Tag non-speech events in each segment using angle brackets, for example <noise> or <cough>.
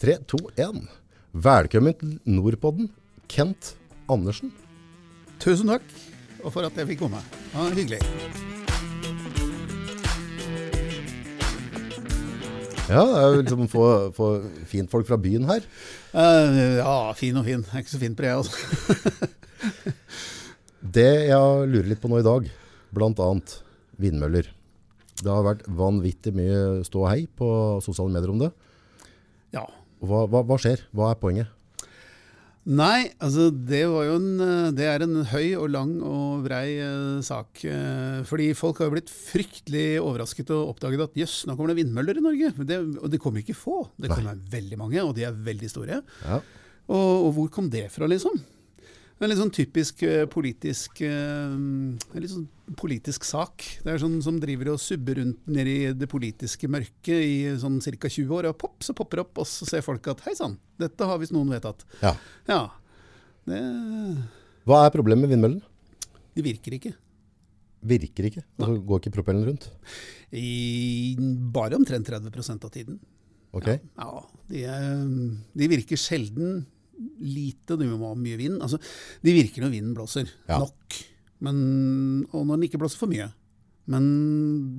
3, 2, 1. Velkommen til Nordpodden, Kent Andersen. Tusen takk og for at jeg fikk komme. Ja, hyggelig. Ja, det er jo liksom få, få fint folk fra byen her. Eh, ja, fin og fin. Jeg er ikke så fin på det, altså. <laughs> Det jeg lurer litt på nå i dag, annet vindmøller. Det har vært vanvittig mye stå og hei på sosiale medier om det. Ja. Hva, hva, hva skjer? Hva er poenget? Nei, altså det en eh, Det er en høy og lang og brei eh, sak. Eh, fordi folk har blitt fryktelig overrasket og oppdaget at jøss, nå kommer det vindmøller i Norge. Det, og det kommer ikke få. Det kommer veldig mange, og de er veldig store. Ja. Og, og hvor kom det fra, liksom? Det er litt sånn typisk eh, politisk litt sånn politisk sak. Det er sånn som driver og subber rundt nedi i det politiske mørket i sånn ca. 20 år, og pop, så popper det opp, og så ser folk at hei sann, dette har visst noen vedtatt. ja. Ja. Det, Hva er problemet med vindmøllen? det virker ikke. Virker ikke. Altså, går ikke propellen rundt? I bare omtrent 30% av tiden. Ok. Ja, de, er, de virker sjelden lite, du må ha mye vind. Altså, de virker når vinden blåser. Ja. Nok. Men, og når den ikke blåser for mye. Men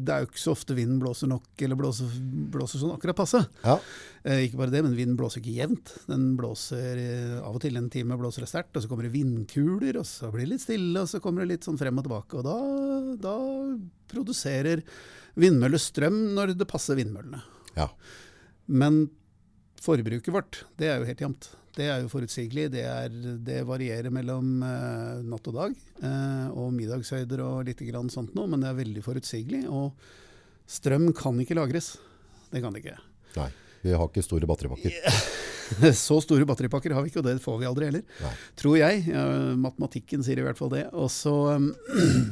det er jo ikke så ofte vinden blåser nok, eller blåser, blåser sånn akkurat passe. Ja. Eh, ikke bare det, men vinden blåser ikke jevnt. Den blåser eh, av og til en time blåser det sterkt, og så kommer det vindkuler, og så blir det litt stille, og så kommer det litt sånn frem og tilbake. Og da, da produserer vindmøller strøm når det passer vindmøllene. ja. Men forbruket vårt, det er jo helt jevnt. Det er jo forutsigelig. Det, er, det varierer mellom eh, natt og dag, eh, og middagshøyder og litt grann sånt noe, men det er veldig forutsigelig. Og strøm kan ikke lagres. Det kan det ikke. Nei. Vi har ikke store batteripakker. <laughs> Så store batteripakker har vi ikke, og det får vi aldri heller. Nei. Tror jeg. Matematikken sier i hvert fall det. Og så,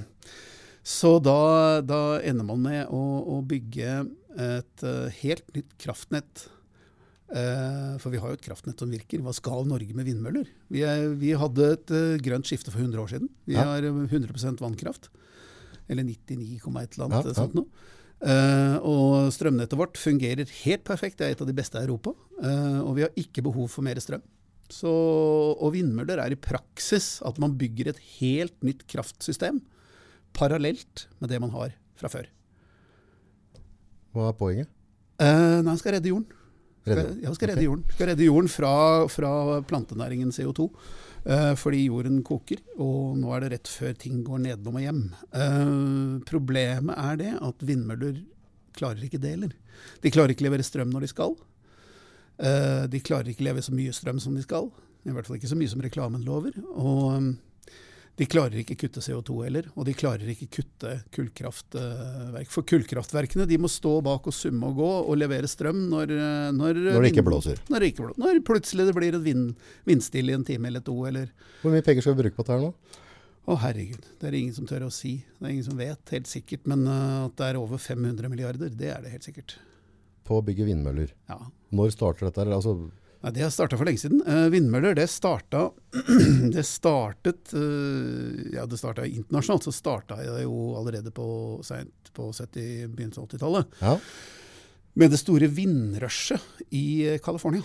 <clears throat> så da, da ender man med å, å bygge et eh, helt nytt kraftnett. Eh, for vi har jo et kraftnett som virker. Hva skal Norge med vindmøller? Vi, er, vi hadde et eh, grønt skifte for 100 år siden. Vi Ja. har eh, 100 vannkraft. Eller 99, et eller annet Ja, ja. sånt noe. Uh, og strømnettet vårt fungerer helt perfekt. Det er et av de beste i Europa. Uh, og vi har ikke behov for mer strøm. Så, og vindmøller er i praksis at man bygger et helt nytt kraftsystem parallelt med det man har fra før. Hva er poenget? Uh, nei, man skal redde jorden. Redde Skal, ja, skal redde jorden. Skal redde jorden fra, fra plantenæringen CO2. Eh, fordi jorden koker, og nå er det rett før ting går nedom og hjem. Eh, problemet er det at vindmøller klarer ikke det heller. De klarer ikke levere strøm når de skal. Eh, de klarer ikke levere så mye strøm som de skal. I hvert fall ikke så mye som reklamen lover. Og de klarer ikke kutte CO2 heller, og de klarer ikke kutte kullkraftverk. For kullkraftverkene de må stå bak og summe og gå og levere strøm når eh, Når, Når det ikke blåser. Når, det ikke blåser. når plutselig det blir et vind, vindstille i en time eller to, eller Hvor mye penger skal vi bruke på dette her nå? Å, herregud. Det er ingen som tør å si. Det er ingen som vet, helt sikkert. Men uh, at det er over 500 milliarder, det er det helt sikkert. På å bygge vindmøller. Ja. Når starter dette? Altså, Nei, Det har starta for lenge siden. Eh, vindmøller det starta <clears throat> Det startet eh, Ja, det starta internasjonalt. Så starta det jo allerede på seint på 70, begynnelsen av 80-tallet. ja. Med det store vindrushet i eh, California.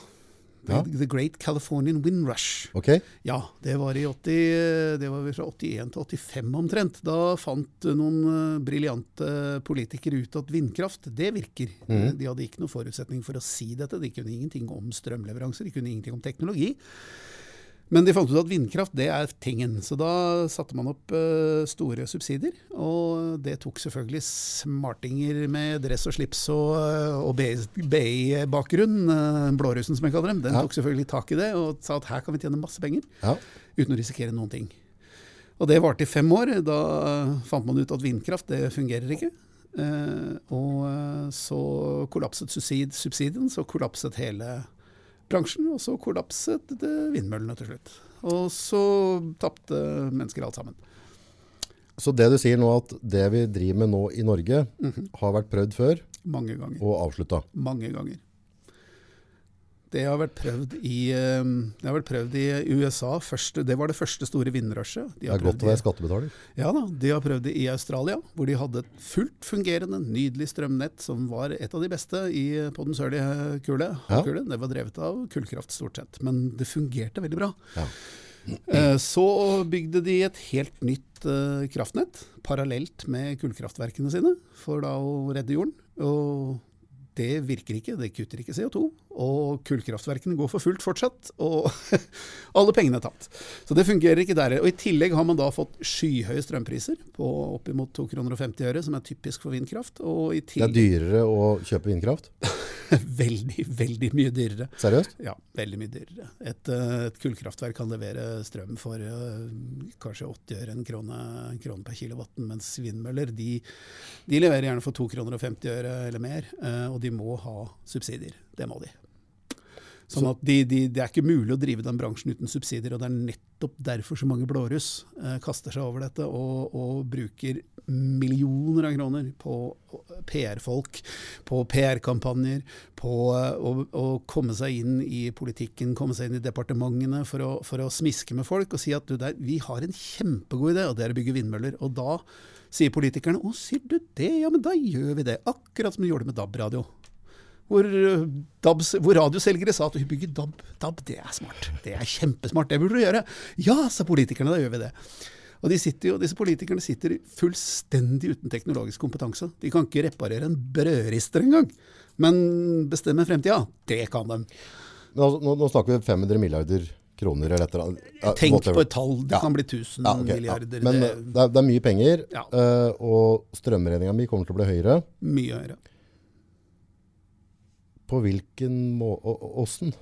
Ja. The, Great Californian Wind Rush. Ok. Ja, det var, i 80, det var fra 81 til 85 omtrent. Da fant noen eh, briljante politikere ut at vindkraft, det virker. Mm. De hadde ikke noen forutsetning for å si dette. De kunne ingenting om strømleveranser, de kunne ingenting om teknologi. Men de fant ut at vindkraft, det er tingen. Så da satte man opp eh, store subsidier. Og det tok selvfølgelig smartinger med dress og slips og, eh, og BI-bakgrunn, uh, blårussen som jeg kaller dem, den Ja. tok selvfølgelig tak i det og sa at her kan vi tjene masse penger Ja. uten å risikere noen ting. Og det varte i fem år. Da fant man ut at vindkraft det fungerer ikke. Eh, og eh, så kollapset subsidien, så kollapset hele bransjen, og så kollapset vindmøllene til slutt. Og så tapte mennesker alt sammen. Så det du sier nå, at det vi driver med nå i Norge, har vært prøvd før Mange ganger. og avslutta. Mange ganger. Det har vært prøvd i, eh, det har vært prøvd i USA. Første, det var det første store vindrushet. De det er godt å være skattebetaler. Ja da, De har prøvd det i Australia, hvor de hadde et fullt fungerende, nydelig strømnett som var et av de beste i, på den sørlige kule. Ja. Det var drevet av kullkraft stort sett, men det fungerte veldig bra. Ja. Eh, så bygde de et helt nytt eh, kraftnett parallelt med kullkraftverkene sine, for da å redde jorden. Og det virker ikke, det kutter ikke CO2. Og kullkraftverkene går for fullt fortsatt, og <laughs> alle pengene er tatt. Så det fungerer ikke der. Og I tillegg har man da fått skyhøye strømpriser på oppimot 2,50 kroner øre, som er typisk for vindkraft. det er dyrere å kjøpe vindkraft? <laughs> veldig, veldig mye dyrere. Seriøst? Ja, veldig mye dyrere. Et, eh, et kullkraftverk kan levere strøm for uh, kanskje 80 øre, en krone, en krone per kilowatt, mens vindmøller de, de, leverer gjerne for 2,50 kroner øre eller mer, uh, og de må ha subsidier. Det må de. Sånn at de, de, Det er ikke mulig å drive den bransjen uten subsidier. og Det er nettopp derfor så mange blåruss eh, kaster seg over dette og, og bruker millioner av kroner på PR-folk, på PR-kampanjer, på eh, å, å, komme seg inn i politikken, komme seg inn i departementene for å, for å smiske med folk og si at du, der, vi har en kjempegod idé, og det er å bygge vindmøller. Og da sier politikerne å, sier du det, ja men da gjør vi det. Akkurat som de gjorde med DAB-radio. Hvor, eh, hvor, radioselgere sa at å bygge DAB, DAB, det er smart. Det er kjempesmart, det burde du gjøre. Ja, sa politikerne, da gjør vi det. Og jo, Disse politikerne sitter fullstendig uten teknologisk kompetanse. De kan ikke reparere en brødrister engang. Men bestemme fremtida, det kan de. Nå, nå, nå snakker vi 500 milliarder kroner eller et eller annet. Tenk på et tall. Det ja. kan bli 1000 ja, okay, milliarder. Ja. Men det, det, er, det, er, mye penger, uh, og strømregninga mi kommer til å bli høyere. Mye høyere. På hvilken måte Åssen?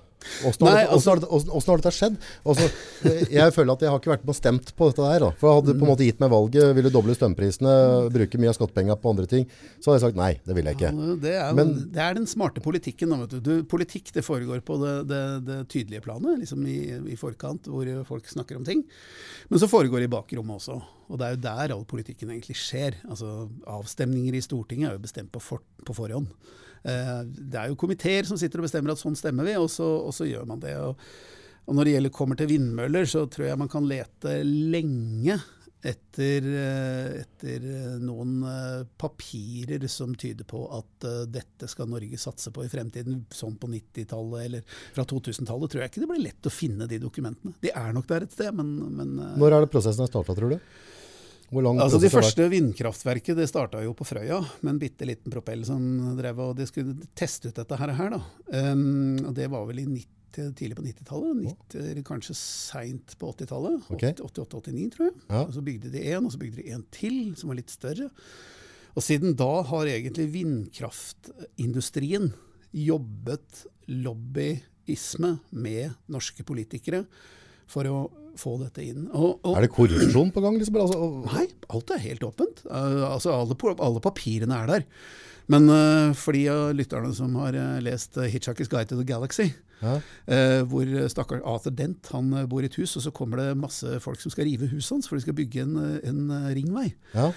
Åssen har, altså, har, dette skjedd? Også, jeg føler at jeg har ikke vært med og stemt på dette der. Da. For jeg hadde på en måte gitt meg valget, ville doble strømprisene, bruke mye av skattepengene på andre ting. Så hadde jeg sagt nei, det vil jeg ikke. Ja, det, er, Men, det, er, den smarte politikken. Da, du. Du, politikk det foregår på det, det, det tydelige planet, liksom i, i, forkant, hvor folk snakker om ting. Men så foregår det i bakrommet også. Og det er jo der all politikken egentlig skjer. Altså, Avstemninger i Stortinget er jo bestemt på, for, på forhånd. Eh, det er jo komiteer som sitter og bestemmer at sånn stemmer vi, og så, og så gjør man det. Og, og, når det gjelder kommer til vindmøller, så tror jeg man kan lete lenge etter, eh, etter noen eh, papirer som tyder på at dette skal Norge satse på i fremtiden. Sånn på 90-tallet eller fra 2000-tallet tror jeg ikke det blir lett å finne de dokumentene. De er nok der et sted, men, men Når er det prosessen har starta, tror du? Altså De første vindkraftverket det starta jo på Frøya med en bitte liten propell som drev og de skulle teste ut dette her. da. Um, og Det var vel 90, tidlig på 90-tallet, kanskje seint på 80-tallet. Okay. 88-89, tror jeg. Ja. Og Så bygde de én, og så bygde de en til som var litt større. Og siden da har egentlig vindkraftindustrien jobbet lobbyisme med norske politikere for å få dette inn. Og, og, er det korrupsjon på gang? Liksom? Altså, nei, alt er helt åpent. Uh, altså, alle, alle, papirene er der. Men uh, for de av lytterne som har uh, lest 'Hitchhiker's Guide to the Galaxy', ja. hvor stakkar Arthur Dent han bor i et hus, og så kommer det masse folk som skal rive huset hans, for de skal bygge en, en ringvei. Ja.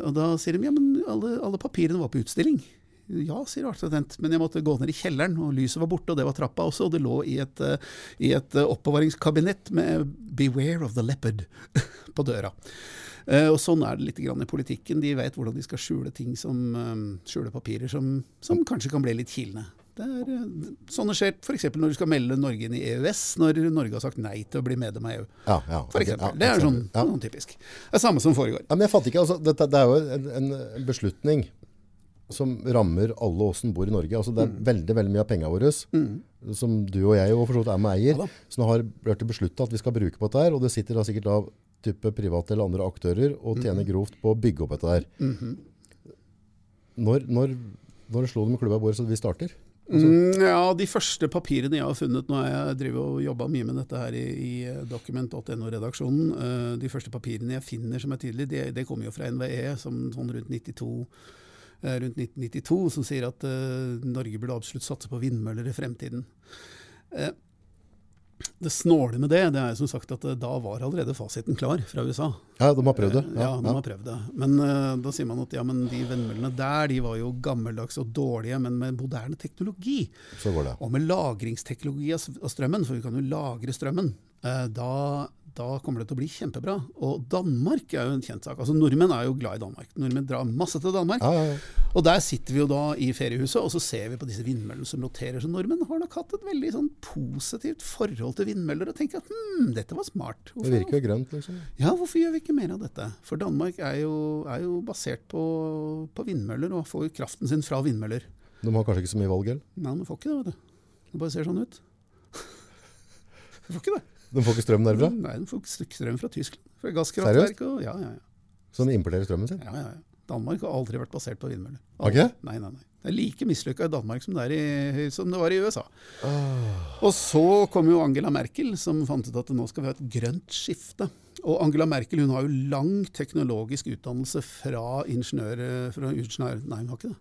og da sier de ja, men alle, alle papirene var på utstilling. Ja, sier artsatent, men jeg måtte gå ned i kjelleren, og lyset var borte, og det var trappa også, og det lå i et, uh, i et uh, oppbevaringskabinett med 'Beware of the leopard' <laughs> på døra. Og Sånn er det litt i politikken. De vet hvordan de skal skjule ting som skjule papirer som, som, kanskje kan bli litt kilende. Det er, sånne skjer f.eks. når du skal melde Norge inn i EØS, når Norge har sagt nei til å bli medlem av EU. Ja, ja, for eksempel. Ja, det er sånn, sånn, typisk. Det er samme som foregår. Ja, men jeg fatter ikke, altså, dette, Det er jo en, en beslutning som rammer alle oss som bor i Norge. Altså, det er mm. veldig veldig mye av pengene våre mm. som du og jeg og for så vidt er med eier, ja, som har blitt beslutta at vi skal bruke på dette. her, Og det sitter da sikkert av type private eller andre aktører og tjener mm. grovt på å bygge opp dette her. -hmm. Når, når, når slo det med klubba vår så vi starter? Altså. Mm, ja, De første papirene jeg har funnet Nå har jeg drivet og jobba mye med dette her i, i eh, Document.no-redaksjonen. Uh, de første papirene jeg finner som er tydelige, det, det kommer jo fra NVE, som sånn rundt 92 Eh, rundt 1992 som sier at uh, Norge burde absolutt satse på vindmøller i fremtiden. Uh, Det snåle med det, det er som sagt at eh, da var allerede fasiten klar fra USA. Ja, de har prøvd det. Ja, de har prøvd det. Men uh, da sier man at ja, men de vindmøllene der de var jo gammeldags og dårlige, men med moderne teknologi. Så går det. Og med lagringsteknologi av strømmen, for vi kan jo lagre strømmen, uh, da, da kommer det til å bli kjempebra. Og Danmark er jo en kjent sak. Altså Nordmenn er jo glad i Danmark. Nordmenn drar masse til Danmark. Ja, ja, ja. Og der sitter vi jo da i feriehuset, og så ser vi på disse vindmøllene som roterer. Så nordmenn har nok hatt et veldig sånn positivt forhold til vindmøller og tenker at hm, dette var smart. Hvorfor, det virker jo grønt, liksom. Ja, hvorfor gjør vi ikke mer av dette? For Danmark er jo, er jo basert på, på, vindmøller, og får jo kraften sin fra vindmøller. De har kanskje ikke så mye valg, heller? Nei, de får ikke det, vet du. Det bare ser sånn ut. <laughs> de får ikke det. De får ikke strøm derfra? Nei, de får ikke strøm fra Tyskland. Fra gasskraftverk. Og, ja, ja, ja. Så de importerer strømmen sin? Ja, ja, ja. Danmark har aldri vært basert på vindmøller. Okay. Nei, nei, nei. Det er like mislykka i Danmark som det, i, som det, var i USA. Oh. Og så kom jo Angela Merkel, som fant ut at nå skal vi ha et grønt skifte. Og Angela Merkel hun har jo lang teknologisk utdannelse fra ingeniør... Fra ingeniør nei, hun har ikke det.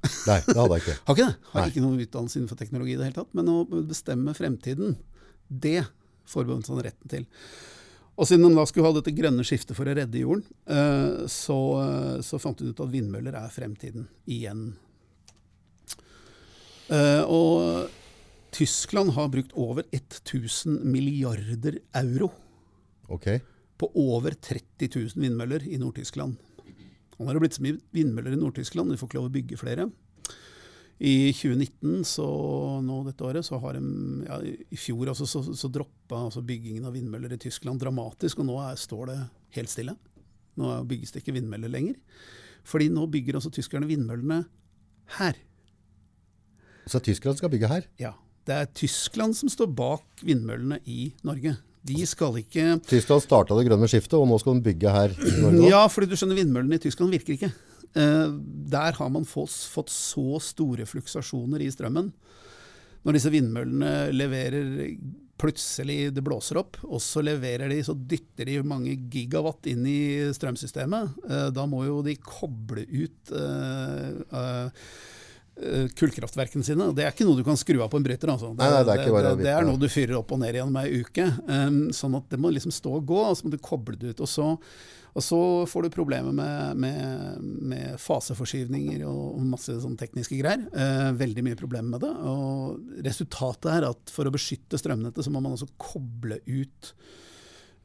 Nei, det hadde jeg ikke. har ikke det. Har nei. ikke noen utdannelse innenfor teknologi i det hele tatt. Men å bestemme fremtiden, det forbeholdt han retten til. Og siden de da skulle ha dette grønne skiftet for å redde jorden, eh, så, eh, så fant hun ut at vindmøller er fremtiden igjen. Eh, og Tyskland har brukt over 1000 milliarder euro okay. på over 30 000 vindmøller i Nord-Tyskland. Nå har det blitt så mye vindmøller i Nord-Tyskland, de får ikke lov å bygge flere. I 2019, så nå dette året, så har de ja, I fjor altså, så, så droppa altså byggingen av vindmøller i Tyskland dramatisk, og nå er, står det helt stille. Nå bygges det ikke vindmøller lenger. Fordi nå bygger altså tyskerne vindmøllene her. Så Tyskland skal bygge her? Ja. Det er Tyskland som står bak vindmøllene i Norge. De skal ikke Tyskland starta det grønne skiftet, og nå skal de bygge her i Norge? Ja, fordi du skjønner, vindmøllene i Tyskland virker ikke. Eh, der har man fått, så store fluksasjoner i strømmen. Når disse vindmøllene leverer plutselig det blåser opp, og så leverer de, så dytter de mange gigawatt inn i strømsystemet. Eh, da må jo de koble ut uh, kullkraftverkene sine. Det er ikke noe du kan skru av på en bryter. Altså. Det, nei, nei, det, er det, det, er noe du fyrer opp og ned igjen med ei uke. Um, sånn at det må liksom stå og gå, og så må du koble det ut. Og så og så får du problemer med, med, med faseforskyvninger og masse sånn tekniske greier. Eh, veldig mye problemer med det. Og resultatet er at for å beskytte strømnettet, så må man altså koble ut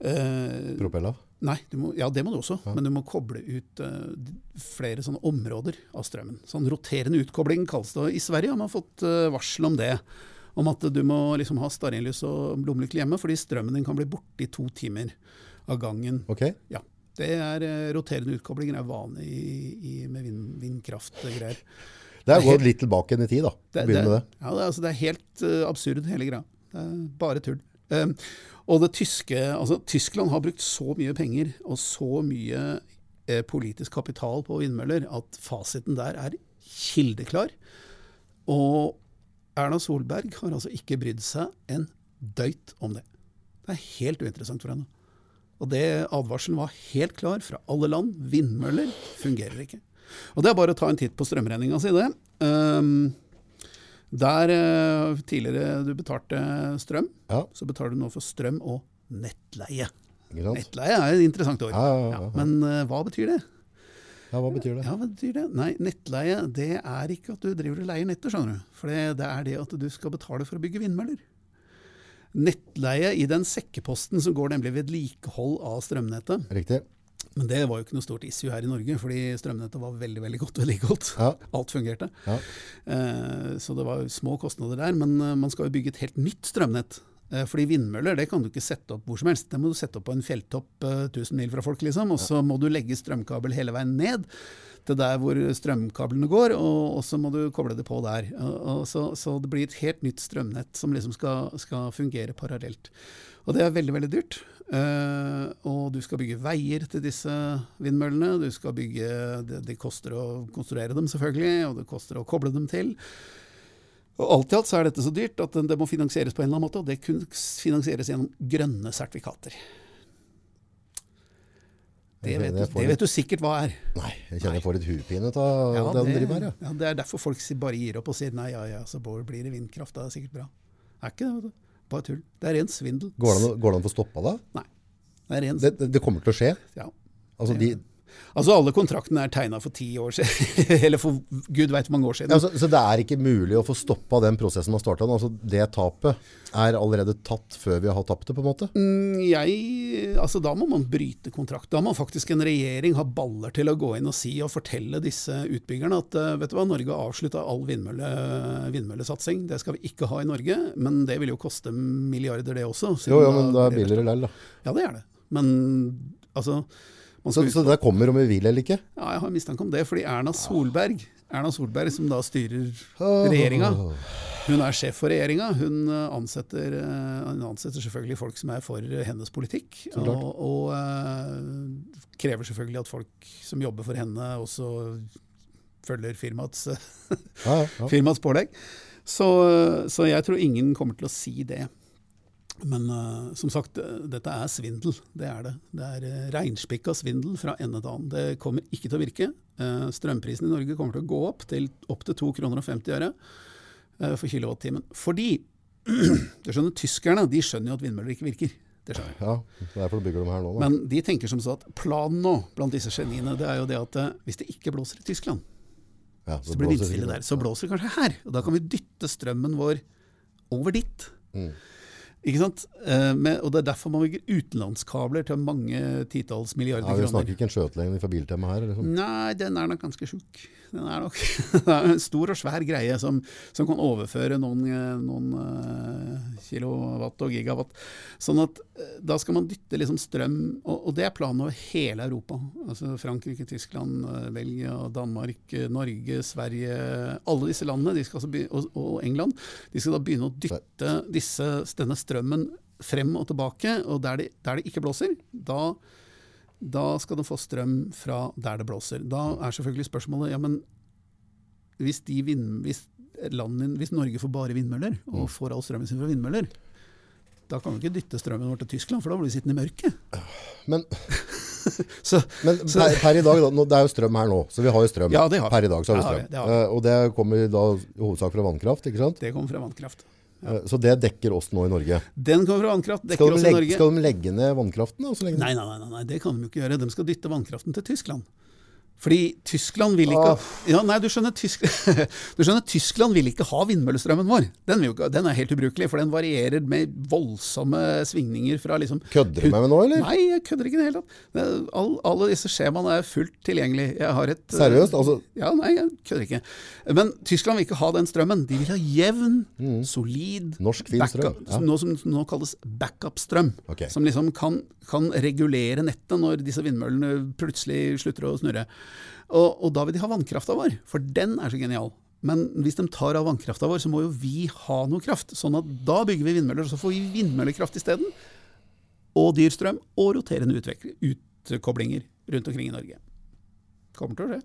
eh, Propeller? Nei, må, ja det må du også, ja. men du må koble ut uh, flere sånne områder av strømmen. Sånn roterende utkobling kalles det. I Sverige har man fått uh, varsel om det. Om at du må liksom ha stearinlys og lommelykt hjemme, fordi strømmen din kan bli borte i to timer av gangen. Okay. Ja. Det er eh, Roterende utkoblinger er vanlig i, i, med vind, vindkraftgreier. Det er gått litt tilbake i tid, da. Det, det, det. Ja, det, altså, det er helt uh, absurd, hele greia. Det er bare tull. Um, og det tyske, altså Tyskland har brukt så mye penger og så mye eh, politisk kapital på vindmøller at fasiten der er kildeklar. Og Erna Solberg har altså ikke brydd seg en døyt om det. Det er helt uinteressant for henne. Og det advarselen var helt klar fra alle land. Vindmøller fungerer ikke. Og det er bare å ta en titt på strømregninga si, det. Um, der uh, tidligere du betalte strøm, ja. så betaler du nå for strøm og nettleie. Nettleie er et interessant ord. Ja, ja, men uh, hva betyr det? Ja, Hva betyr det? Ja, hva betyr det? Nei, Nettleie det er ikke at du driver og leier nettet, skjønner du. For det, det er det at du skal betale for å bygge vindmøller nettleie i den sekkeposten som går nemlig vedlikehold av strømnettet. Riktig. Men det var jo ikke noe stort issue her i Norge, fordi strømnettet var veldig veldig godt vedlikeholdt. Ja. Alt fungerte. Ja. Eh, så det var små kostnader der. Men eh, man skal jo bygge et helt nytt strømnett. Eh, fordi vindmøller det kan du ikke sette opp hvor som helst. Det må du sette opp på en fjelltopp 1000 mil fra folk, liksom. Og så må du legge strømkabel hele veien ned til der hvor strømkablene går, og, så må du koble det på der. Så, så, det blir et helt nytt strømnett som liksom skal, skal fungere parallelt. Og det er veldig, veldig dyrt. Uh, og du skal bygge veier til disse vindmøllene. Du skal bygge, det, det, koster å konstruere dem, selvfølgelig, og det koster å koble dem til. Og Alt i alt så er dette så dyrt at det må finansieres på en eller annen måte, og det kun finansieres gjennom grønne sertifikater. Det vet, du, det vet, du, sikkert hva er. Nei, jeg kjenner jeg får litt hodepine av ja, det de driver her. Ja. ja. Det er derfor folk bare gir opp og sier nei, ja ja, så blir det vindkraft. Det er sikkert bra. Det er ikke det. Bare tull. Det er ren svindel. Går det an å- det få stoppa det? Nei. Det er ren det? Det det kommer til å skje. ja. Altså, de, Altså alle kontraktene er tegna for ti år siden, <laughs> eller for gud veit hvor mange år siden. ja, så, så det er ikke mulig å få stoppa den prosessen man starta? Altså, det tapet er allerede tatt før vi har tapt det, på en måte? Mm, Jeg, altså Da må man bryte kontrakt. Da må faktisk en regjering ha baller til å gå inn og si og fortelle disse utbyggerne at eh, vet du hva, Norge har avslutta all vindmølle, vindmøllesatsing. Det skal vi ikke ha i Norge. Men det vil jo koste milliarder, det også. Jo, jo, men det er billigere lell, da. Ja, det er det. Men altså Så, så det kommer om vi vil eller ikke? Ja, jeg har mistanke om det. Fordi Erna Solberg, Erna Solberg som da styrer regjeringa, hun er sjef for regjeringa. Hun eh, ansetter, eh, hun ansetter selvfølgelig folk som er for hennes politikk. Og, og eh, krever selvfølgelig at folk som jobber for henne, også følger firmaets, <laughs> firmaets pålegg. Så, så jeg tror ingen kommer til å si det. Men uh, som sagt, dette er svindel. Det er det. Det er uh, reinspikka svindel fra ende til annen. Det kommer ikke til å virke. Uh, strømprisen i Norge kommer til å gå opp til opptil 2,50 kroner og 50 øre eh, for kilowattimen. Fordi <clears throat> du skjønner, tyskerne de skjønner jo at vindmøller ikke virker. Det skjønner ja, derfor bygger de her nå. Da. Men de tenker som så at planen nå blant disse geniene, det er jo det at hvis det ikke blåser i Tyskland, ja, så blir det vindstille der. Så blåser det kanskje her. Og da kan vi dytte strømmen vår over dit. Mm. Ikke sant? Eh, med, og Det er derfor man bygger utenlandskabler til mange titalls milliarder Ja, vi snakker kroner. ikke en skjøtelegning fra Biltema her. Liksom. Nei, den er nok ganske sjuk. Den er nok <laughs> det er en stor og svær greie som, som kan overføre noen, eh, noen eh, kilowatt og gigawatt. Sånn at eh, da skal man dytte liksom strøm, og, og det er planen over hele Europa. Altså Frankrike, Tyskland, Belgia, Danmark, Norge, Sverige. Alle disse landene, altså be, og, og England, de skal da begynne å dytte disse, denne strømmen frem og tilbake. Og der det, der ikke blåser, da da skal de få strøm fra der det blåser. Da er selvfølgelig spørsmålet ja, men hvis, de vind, hvis, landet, hvis Norge får bare vindmøller, og får all strømmen sin fra vindmøller, da kan vi ikke dytte strømmen vår til Tyskland, for da blir vi sittende i mørket. <laughs> Men, Så, men per, per i dag, da, nå- det er jo strøm her nå, så vi har jo strøm. Ja, det har. Per i dag så har vi Ja, strøm. det har vi. Eh, og det kommer da i hovedsak fra vannkraft, ikke sant? det kommer fra vannkraft. Eh, Så det dekker oss nå i Norge. Den kommer fra vannkraft, dekker oss legge, i Norge. skal de legge ned vannkraften? Nei, nei, nei, nei, det kan de jo ikke gjøre. De skal dytte vannkraften til Tyskland. Fordi Tyskland vil ikke ja, Nei, du skjønner, Tysk, <laughs> du skjønner, Tyskland vil ikke ha vindmøllestrømmen vår. Den, vil ikke, den er helt ubrukelig, for den varierer med voldsomme svingninger fra liksom Kødder du med meg nå, eller? Nei, jeg kødder ikke i det hele tatt. All, alle disse skjemaene er fullt tilgjengelig. Jeg har et Seriøst? Altså, Ja, nei, jeg kødder ikke. Men Tyskland vil ikke ha den strømmen. De vil ha jevn, solid Norsk, fin strøm. Ja. Noe som nå kalles backup-strøm. Okay. Som liksom kan, kan regulere nettet når disse vindmøllene plutselig slutter å snurre. Og, og da vil de ha vannkrafta vår, for den er så genial. Men hvis de tar av vannkrafta vår, så må jo vi ha noe kraft. Sånn at da bygger vi vindmøller, og så får vi vindmøllekraft isteden. Og dyr strøm, og roterende utkoblinger rundt omkring i Norge. Kommer til å skje.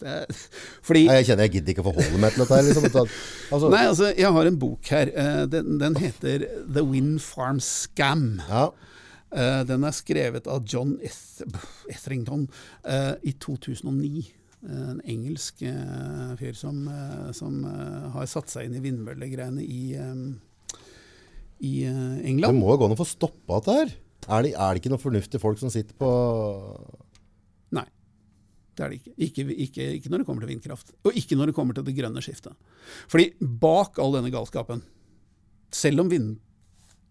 Det <laughs> fordi nei, jeg kjenner jeg gidder ikke å forholde meg til dette. Liksom. <laughs> Altså, Nei, altså, jeg har en bok her. eh, Den, den heter The Wind Farm Scam. ja. Eh, Den er skrevet av John Eth Etherington uh, i 2009. Eh, En engelsk fyr som, som har satt seg inn i vindmøllegreiene i, um, i England. Det må jo gå an å få stoppa dette her. Er det, er det ikke noen fornuftige folk som sitter på Nei, det er det ikke. Ikke, ikke. ikke når det kommer til vindkraft. Og ikke når det kommer til det grønne skiftet. Fordi bak all denne galskapen, selv om vind,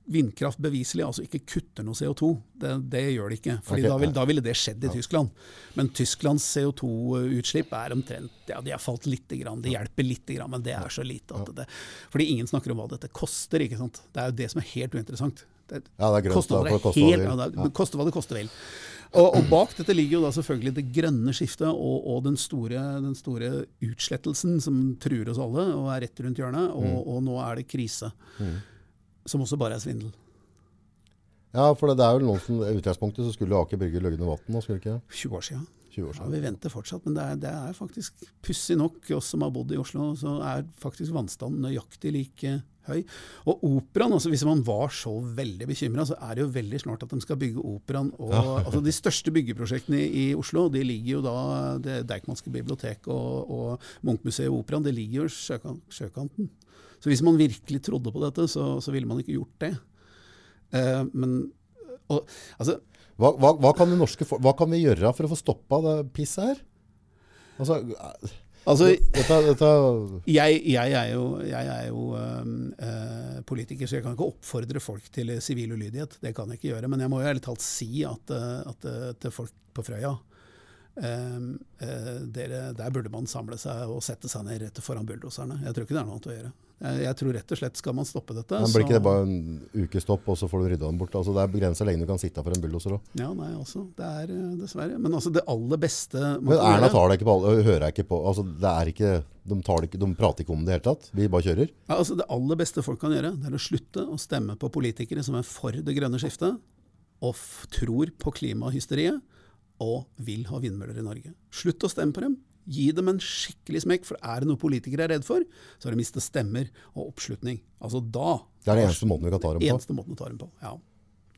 vindkraft beviselig altså ikke kutter noe CO2, det, det gjør det ikke. Fordi okay. da, vil, da ville det skjedd i Tyskland. Men Tysklands CO2-utslipp er omtrent Ja, de har falt lite grann. Det hjelper lite grann, men det er så lite at det Fordi ingen snakker om hva dette koster, ikke sant. Det er jo det som er helt uinteressant. Det, Ja, det er grønt. da, Kostnader for er å koste hva helt, det ja, det er- koste hva det koste vil. Og, og bak dette ligger jo da selvfølgelig det grønne skiftet og, og den, store, den store utslettelsen som truer oss alle og er rett rundt hjørnet. Og, Mm. og nå er det krise. Som også bare er svindel. Ja, for det, er jo noen som i utgangspunktet så skulle Aker Brygge løgne vann nå, skulle ikke? 20 år siden. 20 år Ja, vi venter fortsatt, men det er, det er faktisk pussig nok, oss som har bodd i Oslo, så er faktisk vannstanden nøyaktig like høy. Og operaen, altså hvis man var så veldig bekymra, så er det jo veldig snart at de skal bygge operaen. Og, <laughs> altså de største byggeprosjektene i, i Oslo, de ligger jo da det Deichmanske bibliotek og, og Munchmuseet og Operaen, det ligger jo i sjøkan, sjøkanten. Så hvis man virkelig trodde på dette, så, så ville man ikke gjort det. Eh, men og, altså, Hva, hva, hva, kan norske, hva kan vi gjøre for å få stoppa det pisset her? Altså, altså dette, dette jeg, jeg er jo, jeg er jo øh, politiker, så jeg kan ikke oppfordre folk til sivil ulydighet. Det kan jeg ikke gjøre. Men jeg må jo ærlig talt si at, at til folk på Frøya øhm, øh, dere, Der burde man samle seg og sette seg ned rett foran bulldoserne. Jeg tror ikke det er noe annet å gjøre. Jeg, tror rett og slett skal man stoppe dette men Blir ikke det bare en ukestopp, og så får du rydda dem bort? Altså, det er begrensa lenge du kan sitte for en bulldoser òg. Ja, nei, altså. Det er øh, dessverre. Men altså, det aller beste man Men Erna tar deg ikke på alle, hører jeg ikke på. Altså, det er ikke, de, ikke, de prater ikke om det i det hele tatt. Vi bare kjører. Ja, altså Det aller beste folk kan gjøre, det er å slutte å stemme på politikere som er for det grønne skiftet, og tror på klimahysteriet, og vil ha vindmøller i Norge. Slutt å stemme på dem. Gi dem en skikkelig smekk, for er det noe politikere er redd for, så er det å miste stemmer og oppslutning. Altså da Det er den eneste måten vi kan ta dem på. Eneste måten vi tar dem på. Ja.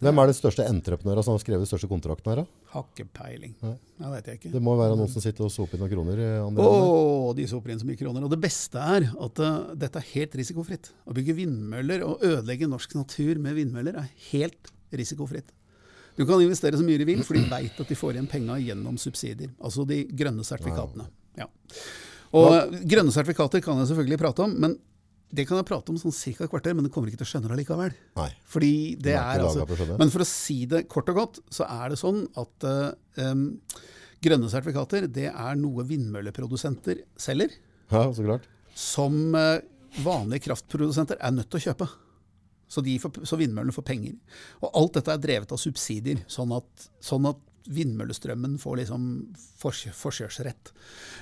Hvem er de største entreprenørene som har skrevet de største kontraktene her? da? Hakkepeiling. Nei. Ja, vet jeg ikke. Det må være noen som sitter og soper inn noen kroner. i andre oh, de soper inn så mye kroner. Og det beste er at uh, dette er helt risikofritt. Å bygge vindmøller og ødelegge norsk natur med vindmøller er helt risikofritt. Du kan investere så mye du vil, for de veit at de får igjen penga gjennom subsidier. Altså de grønne sertifikatene. Ja. Og Hva? grønne sertifikater kan jeg selvfølgelig prate om, men det kan jeg prate om sånn ca. et kvarter, men du kommer ikke til å skjønne det likevel. Nei. Fordi det er altså. Men for å si det kort og godt, så er det sånn at uh, um, grønne sertifikater det er noe vindmølleprodusenter selger, Ja, så klart. som uh, vanlige kraftprodusenter er nødt til å kjøpe. Så, de får, så vindmøllene får penger. Og alt dette er drevet av subsidier, sånn at, sånn at vindmøllestrømmen får liksom forkjørsrett.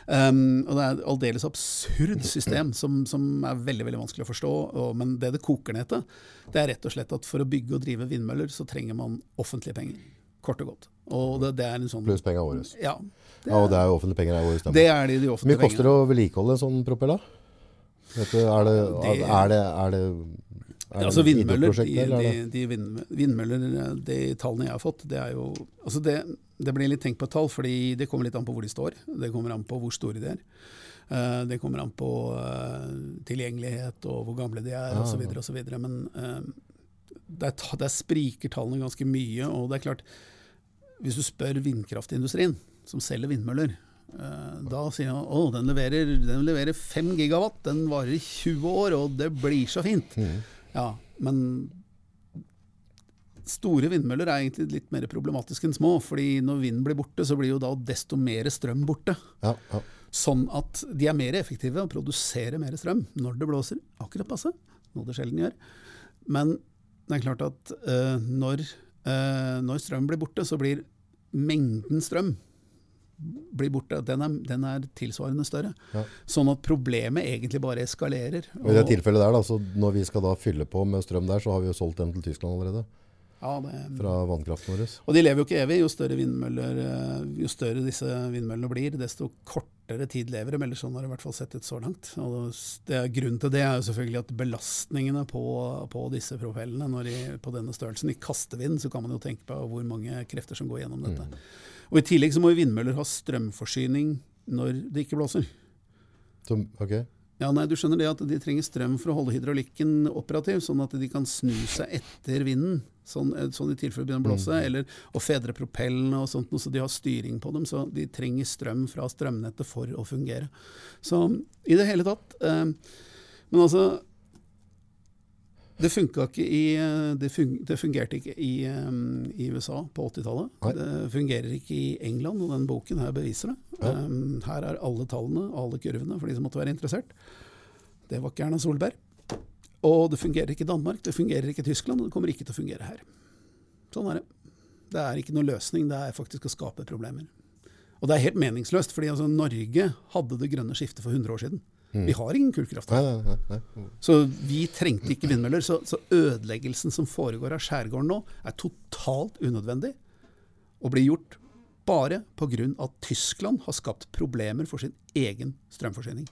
Um, og det er et aldeles absurd system som, som er veldig veldig vanskelig å forstå. Og, men det det koker ned til, det er rett og slett at for å bygge og drive vindmøller, så trenger man offentlige penger. Kort og godt. Og det, det er en sånn Pluss penga våre. Ja, det Ja, og det er jo offentlige penger. er våre det er de, de Hvor mye koster det å vedlikeholde en sånn propeller? Vet du, er det, Det- er det, er det, er altså vindmøller, de, de, de vindmøller, de tallene jeg har fått, det er jo altså det, det blir litt tenkt på tall, fordi det kommer litt an på hvor de står. Det kommer an på hvor store de er. Eh, det kommer an på eh, tilgjengelighet og hvor gamle de er Ja, osv. osv. Men uh, der, der spriker tallene ganske mye. Og det er klart, hvis du spør vindkraftindustrien, som selger vindmøller, eh, da sier han at den leverer, 5 gigawatt, den varer i 20 år, og det blir så fint. Mhm. Ja, men store vindmøller er egentlig litt mer problematisk enn små. fordi når vinden blir borte, så blir jo da desto mer strøm borte. Ja, ja. Sånn at de er mer effektive og produserer mer strøm når det blåser. Akkurat passe, noe det sjelden gjør. Men det er klart at uh, når, uh, når strøm blir borte, så blir mengden strøm blir borte. Den er, den er tilsvarende større. Ja. Sånn at problemet egentlig bare eskalerer. Og I det tilfellet der, da, så når vi skal da fylle på med strøm der, så har vi jo solgt den til Tyskland allerede. ja, det, Fra vannkraften vår. Og de lever jo ikke evig. Jo større, vindmøller, eh, jo større disse vindmøllene blir, desto kortere tid lever de. Eller sånn har det i hvert fall sett ut så langt. Og det grunnen til det er jo selvfølgelig at belastningene på, på disse propellene når de, på denne størrelsen, i kastevind, så kan man jo tenke på hvor mange krefter som går gjennom dette. Og I tillegg så må vindmøller ha strømforsyning når det ikke blåser. Som, ok. Ja, nei, du skjønner det at De trenger strøm for å holde hydraulikken operativ, sånn at de kan snu seg etter vinden. Sånn, eh, sånn i tilfelle begynner å blåse. Eller å fedre propellene og sånt, så de har styring på dem. Så de trenger strøm fra strømnettet for å fungere. Så i det hele tatt eh, Men altså det, funka ikke i, eh, det, fungerte ikke i, um, i USA på 80-tallet. Det fungerer ikke i England, og den boken her beviser det. Um, her er alle tallene, alle kurvene, for de som måtte være interessert. Det var ikke Erna Solberg. Og det fungerer ikke i Danmark, det fungerer ikke i Tyskland, og det kommer ikke til å fungere her. Sånn er det. Det er ikke noe løsning, det er faktisk å skape problemer. Og det er helt meningsløst, fordi altså, Norge hadde det grønne skiftet for 100 år siden. Vi har ingen kullkraft. Nei, nei, nei, nei. Så vi trengte ikke vindmøller. Så, så ødeleggelsen som foregår av skjærgården nå, er totalt unødvendig. Og blir gjort bare pga. at Tyskland har skapt problemer for sin egen strømforsyning.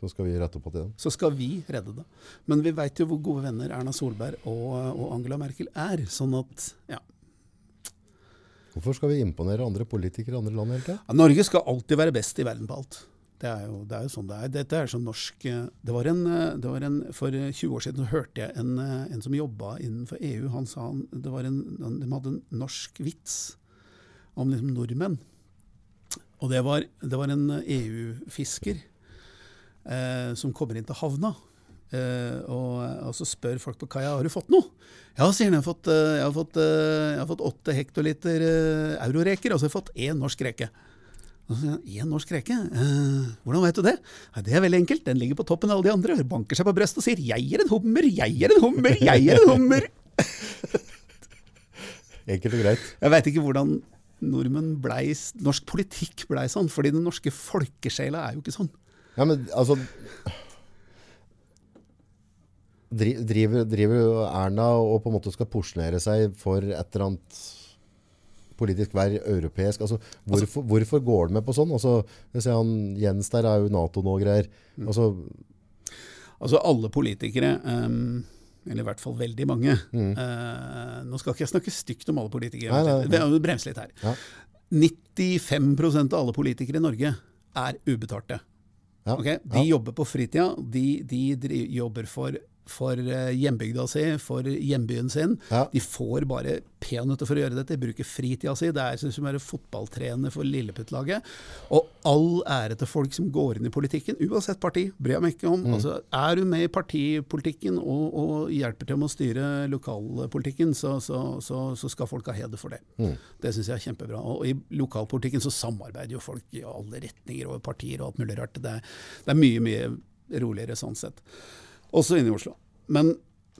Så skal vi rette opp igjen. Så skal vi redde det. Men vi veit jo hvor gode venner Erna Solberg og, og Angela Merkel er. Sånn at ja. Hvorfor skal vi imponere andre politikere i andre land hele tida? Ja, Norge skal alltid være best i verden på alt. Det er, jo, det er jo sånn det er. Dette er sånn norsk eh, det var, en, eh, det var en, For 20 år siden hørte jeg en, eh, en som jobba innenfor EU. Han sa han, det var en, de hadde en norsk vits om liksom nordmenn. Og det var, det var en EU-fisker eh, som kommer inn til havna. Eh, og, og, så spør folk på kaia har du fått noe. Ja, sier han. Jeg har fått, jeg har fått, jeg har fått åtte hektoliter euroreker, og så har jeg fått én norsk reke. Én norsk reke? Eh, hvordan vet du det? Det er veldig enkelt. Den ligger på toppen av alle de andre. Banker seg på brystet og sier 'jeg er en hummer, jeg er en hummer, jeg er en hummer'. <laughs> Enkelt og greit. Jeg veit ikke hvordan nordmenn blei, norsk politikk blei sånn, fordi den norske folkesjela er jo ikke sånn. Ja, men altså Driver, driver Erna og på en måte skal porsjonere seg for et eller annet politisk vær europeisk. Altså, hvorfor, hvorfor, går det med på sånn? Altså, han, Jens der er jo Nato nå og greier. Mm. Altså, altså alle politikere um, eller i hvert fall veldig mange. Mm. Uh, nå skal ikke jeg snakke stygt om alle politikere. Nei, nei, nei. Brems litt her. Ja. 95% av alle politikere i Norge er ubetalte. Ja. Okay? De ja. jobber på fritida. De, de jobber for for eh, hjembygda si, for hjembyen sin. Ja. De får bare peanøtter for å gjøre dette, de bruker fritida si. Det er som å være fotballtrener for Lilleputt-laget. Og all ære til folk som går inn i politikken, uansett parti, bryr jeg meg ikke om. Mm. Altså, er du med i partipolitikken og, og, hjelper til med å styre lokalpolitikken, så, så, så, så skal folk ha heder for det. Mm. Det syns jeg er kjempebra. Og i lokalpolitikken så samarbeider jo folk i alle retninger og partier og alt mulig rart. Det er, det er mye, mye roligere sånn sett også inne i Oslo. Men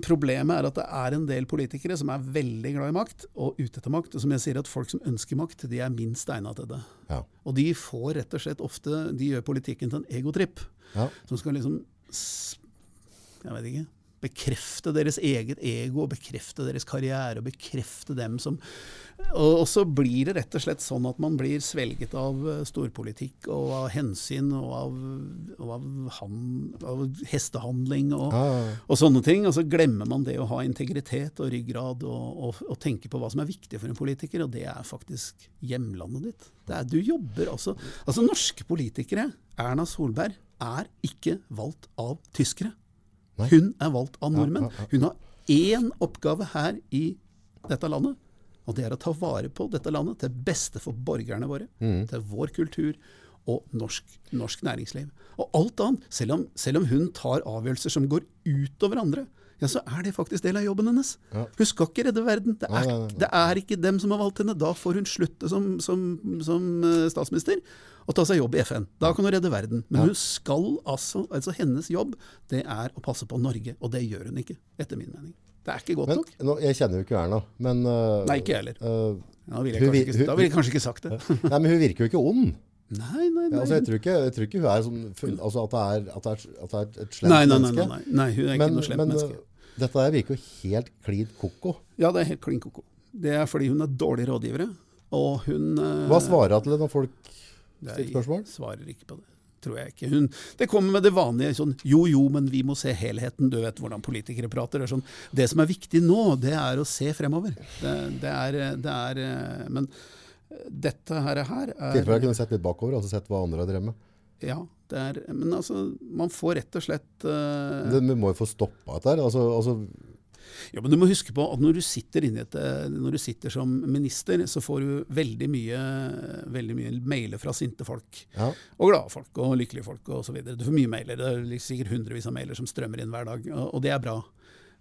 problemet er at det er en del politikere som er veldig glad i makt, og ute etter makt. Og som jeg sier, at folk som ønsker makt, de er minst egna til det. Ja. Og de får rett og slett ofte De gjør politikken til en egotripp. Ja. Som skal liksom Jeg vet ikke bekrefte deres eget ego, bekrefte deres karriere og bekrefte dem som og, så blir det rett og slett sånn at man blir svelget av eh, storpolitikk og av hensyn og av, og av, han, av hestehandling og, ah. og, sånne ting. Og så glemmer man det å ha integritet og ryggrad og, og, tenke på hva som er viktig for en politiker, og det er faktisk hjemlandet ditt. Er, du jobber altså Altså, norske politikere, Erna Solberg, er ikke valgt av tyskere. Hun er valgt av nordmenn. Hun har én oppgave her i dette landet, og det er å ta vare på dette landet til beste for borgerne våre, mm. til vår kultur og norsk, norsk, næringsliv. Og alt annet, selv om, selv om hun tar avgjørelser som går utover andre, ja, så er det faktisk del av jobben hennes. Ja. Hun skal ikke redde verden. Det er, nei, nei, det er, ikke dem som har valgt henne. Da får hun slutte som, som, som uh, statsminister og ta seg jobb i FN. Da kan hun redde verden. Men ja. hun skal altså, altså Hennes jobb det er å passe på Norge, og det gjør hun ikke, etter min mening. Det er ikke godt men, nok. Nå, jeg kjenner jo ikke Erna, men uh, Nei, ikke jeg heller. Uh, da ville jeg, vil jeg kanskje ikke sagt det. <laughs> nei, Men hun virker jo ikke ond. Nei, nei, nei. Altså, jeg, tror ikke, jeg, tror ikke, hun er sånn altså at, det er, at, det er, at det er et slemt nei, nei, menneske. Nei, nei, nei, hun er ikke men, noe slemt men, menneske. Dette der virker jo helt klin koko. Ja, det er helt klin koko. Det er fordi hun er dårlig rådgivere. Og hun Hva svarer hun til det når folk stiller spørsmål? Jeg svarer ikke på det. Tror jeg ikke. Hun, det kommer med det vanlige sånn jo jo, men vi må se helheten. Du vet hvordan politikere prater. Det, sånn, det som er viktig nå, det er å se fremover. Det, det, er, det er, Men dette her, her er Tilfelle jeg kunne sett litt bakover, altså sett hva andre har drevet med. Ja, er, men altså, man får rett og slett uh, Vi må jo få stoppa dette her. Altså, altså ja, men du må huske på at når du sitter, et, eh, når du sitter som minister, så får du veldig mye, veldig mye mailer fra sinte folk. Ja. Og glade folk og lykkelige folk osv. Du får mye mailer. Det er sikkert hundrevis av mailer som strømmer inn hver dag, og, og det er bra.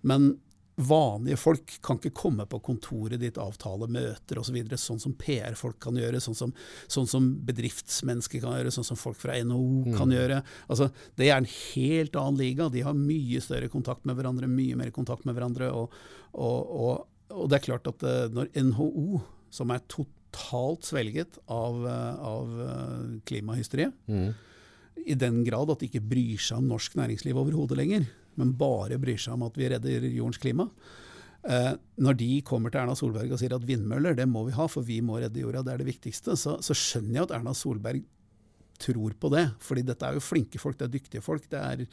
Men vanlige folk kan ikke komme på kontoret ditt, avtale møter osv., så sånn som PR-folk kan gjøre, sånn som, sånn som, bedriftsmennesker kan gjøre, sånn som folk fra NHO mm. kan gjøre. Altså, det er en helt annen liga. De har mye større kontakt med hverandre, mye mer kontakt med hverandre. Og, og, og, og det er klart at uh, når NHO, som er totalt svelget av, uh, av uh, klimahysteriet, mm. i den grad at de ikke bryr seg om norsk næringsliv overhodet lenger, men bare bryr seg om at vi redder jordens klima. Eh, når de kommer til Erna Solberg og sier at vindmøller det må vi ha, for vi må redde jorda, det er det viktigste, så, så skjønner jeg at Erna Solberg tror på det. fordi dette er jo flinke folk, det er dyktige folk. det er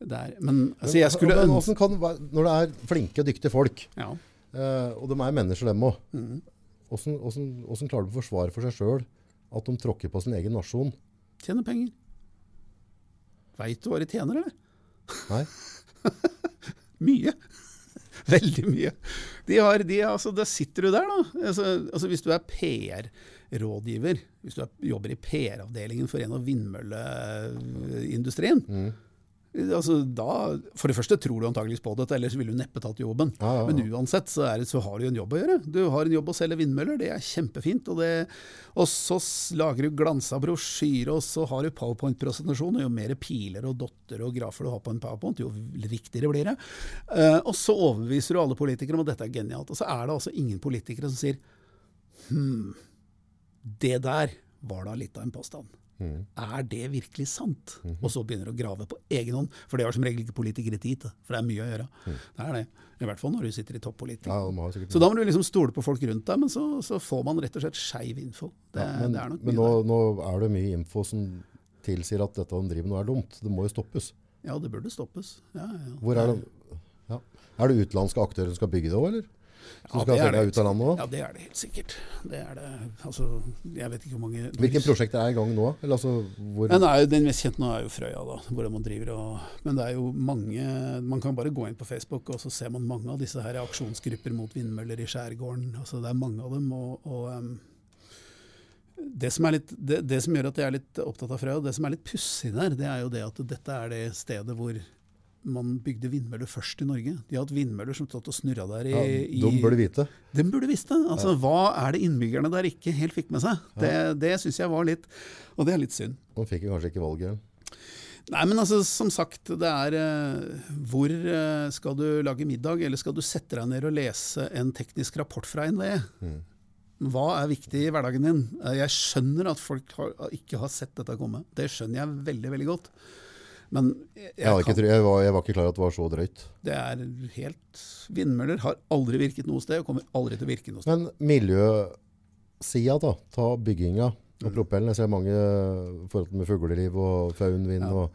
det er, men altså, jeg skulle ønske kan, Når det er flinke og dyktige folk, ja. eh, og de er mennesker, dem òg, åssen hvordan, klarer de å forsvare for seg sjøl at de tråkker på sin egen nasjon? Tjener penger. Veit du hva de tjener, eller? Nei. <laughs> Mye. Veldig mye. De har, de, altså, da sitter du der, da. Altså, altså Hvis du er PR-rådgiver, hvis du er, jobber i PR-avdelingen for en av vindmølleindustrien, Mm. Altså, da, For det første tror du antakeligvis på dette, ellers ville du neppe tatt jobben. Ja, ja, ja. Men uansett så, er det, så har du en jobb å gjøre. Du har en jobb å selge vindmøller, det er kjempefint. Og, det, og så lager du glansa brosjyre, og så har du powerpoint-presentasjon. Jo mer piler og dotter og grafer du har på en powerpoint, jo riktigere blir det. Eh, og så overbeviser du alle politikere om at dette er genialt. Og så er det altså ingen politikere som sier hm, det der var da litt av en påstand. Mm. Er det virkelig sant? Mhm. Og så begynner du å grave på egen hånd, for det har som regel ikke politikere tid til. For det er mye å gjøre. Det er det. I hvert fall når du sitter i toppolitikk. Mm. Ja, Så da må du liksom stole på folk rundt deg, men så, så får man rett og slett skeiv info. Det, Ja, men, det er nok men nå, nå er det mye info som tilsier at dette de driver med er dumt. Det må jo stoppes. Ja, det burde stoppes. Ja, ja. Hvor er det, ja. er det utenlandske aktører som skal bygge det òg, eller? Som Ja, skal selge det. ut av landet òg? Ja, det er det helt sikkert. Det er det. Altså, jeg vet ikke hvor mange Hvilke prosjekter er i gang nå? Eller altså, Den, jo, den mest kjente nå er jo Frøya, da, hvor man driver og Men det er jo mange Man kan bare gå inn på Facebook, og så ser man mange av disse her aksjonsgrupper mot vindmøller i skjærgården. Altså, det er mange av dem. og, og um, det, som litt, det, det som gjør at jeg er litt opptatt av Frøya, det som er litt pussig der, det er jo det at dette er det stedet hvor man bygde vindmøller først i Norge. De har hatt vindmøller som stått og snurra der i, ja, De burde vite. de burde visst det. Altså, Hva er det innbyggerne der ikke helt fikk med seg? Det, det syns jeg var litt Og det er litt synd. De fikk jo kanskje ikke valget. Nei, men altså, som sagt, det er eh, Hvor eh, skal du lage middag, eller skal du sette deg ned og lese en teknisk rapport fra NVE? Mm. Hva er viktig i hverdagen din? Eh, Jeg skjønner at folk har, ikke har sett dette komme. Det skjønner jeg veldig, veldig godt. Men jeg, Jeg, kan, jeg, var, jeg var ikke klar over at det var så drøyt. det er helt Vindmøller har aldri virket noe sted, og kommer aldri til å virke noe sted. Men miljøsida, da. Ta bygginga Mm. og propellen. Jeg ser mange i forhold med fugleliv og faunvind. Ja. og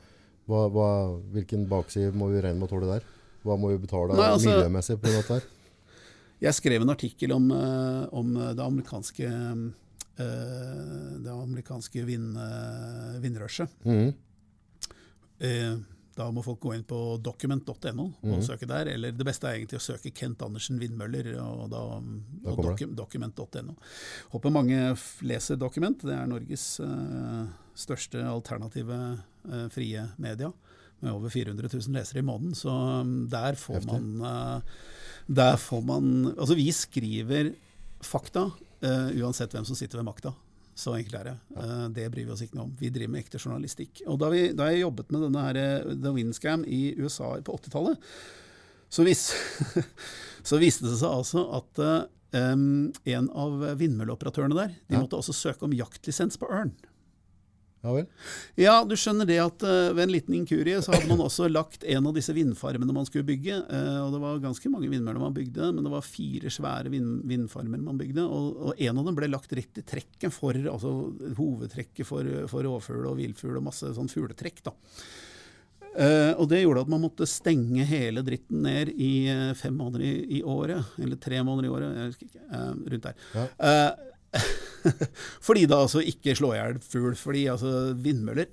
hva, hva, Hvilken bakside må vi regne med å tåle der? Hva må vi betale Nei, altså- miljømessig på dette her? Jeg skrev en artikkel om, eh, om det amerikanske eh, det amerikanske vind, eh, vindrushet. Mhm. Eh, Da må folk gå inn på document.no og mm. søke der. Eller det beste er egentlig å søke Kent Andersen vindmøller og, da, Da og docu document.no. Håper mange leser Dokument. Det er Norges uh, største alternative uh, frie media. Med over 400 000 lesere i måneden. Så um, der får Heftig. man uh, Der får man Altså, vi skriver fakta uansett hvem som sitter ved makta. Så enkelt er det. Eh, det bryr vi oss ikke noe om. Vi driver med ekte journalistikk. Og da, vi, da jeg jobbet med denne her, eh, The Windscam i USA på 80-tallet, så, vis, <laughs> så viste det seg altså at um, en av vindmølleoperatørene der de måtte også søke om jaktlisens på ørn. Ja vel? Ja, du skjønner det at uh, ved en liten inkurie så hadde man også lagt en av disse vindfarmene man skulle bygge. Uh, og det var ganske mange vindmøller man bygde, men det var fire svære vind, vindfarmer man bygde. Og, og en av dem ble lagt rett i trekket for altså hovedtrekket for, for rovfugl og villfugl og masse sånn fugletrekk. da. Uh, og det gjorde at man måtte stenge hele dritten ned i fem måneder i, i året. Eller tre måneder i året, jeg husker ikke. Uh, rundt der. Ja. Eh, <laughs> fordi da altså ikke slå i hjel fugl. Fordi altså vindmøller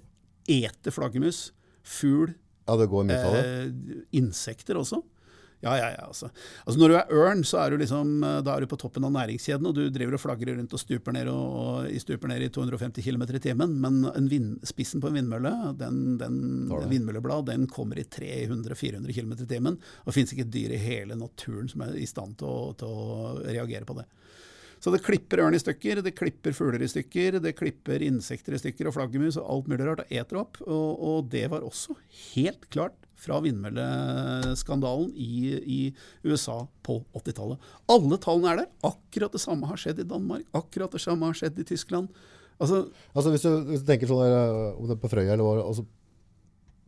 eter flaggermus. Fugl, Ja, det går mye av det. eh, insekter også. Ja, ja, ja. Altså. altså Når du er ørn, så er du liksom, eh, da er du på toppen av næringskjeden, og du driver og flagrer rundt og stuper ned, og, og, stuper ned i 250 km i timen. Men en vind, spissen på en vindmølle, den, den den vindmølleblad, den kommer i 300-400 km i timen. Og det fins ikke et dyr i hele naturen som er i stand til å, til å reagere på det. Så det klipper ørn i stykker, det klipper fugler i stykker, det klipper insekter i stykker og flaggermus og alt mulig rart og eter opp. Og, og det var også helt klart fra vindmølleskandalen i, i USA på 80-tallet. Alle tallene er der. Akkurat det samme har skjedd i Danmark. Akkurat det samme har skjedd i Tyskland. Altså, Altså hvis du, hvis du tenker sånn der, eh, om det er på Frøya, eller hva, altså,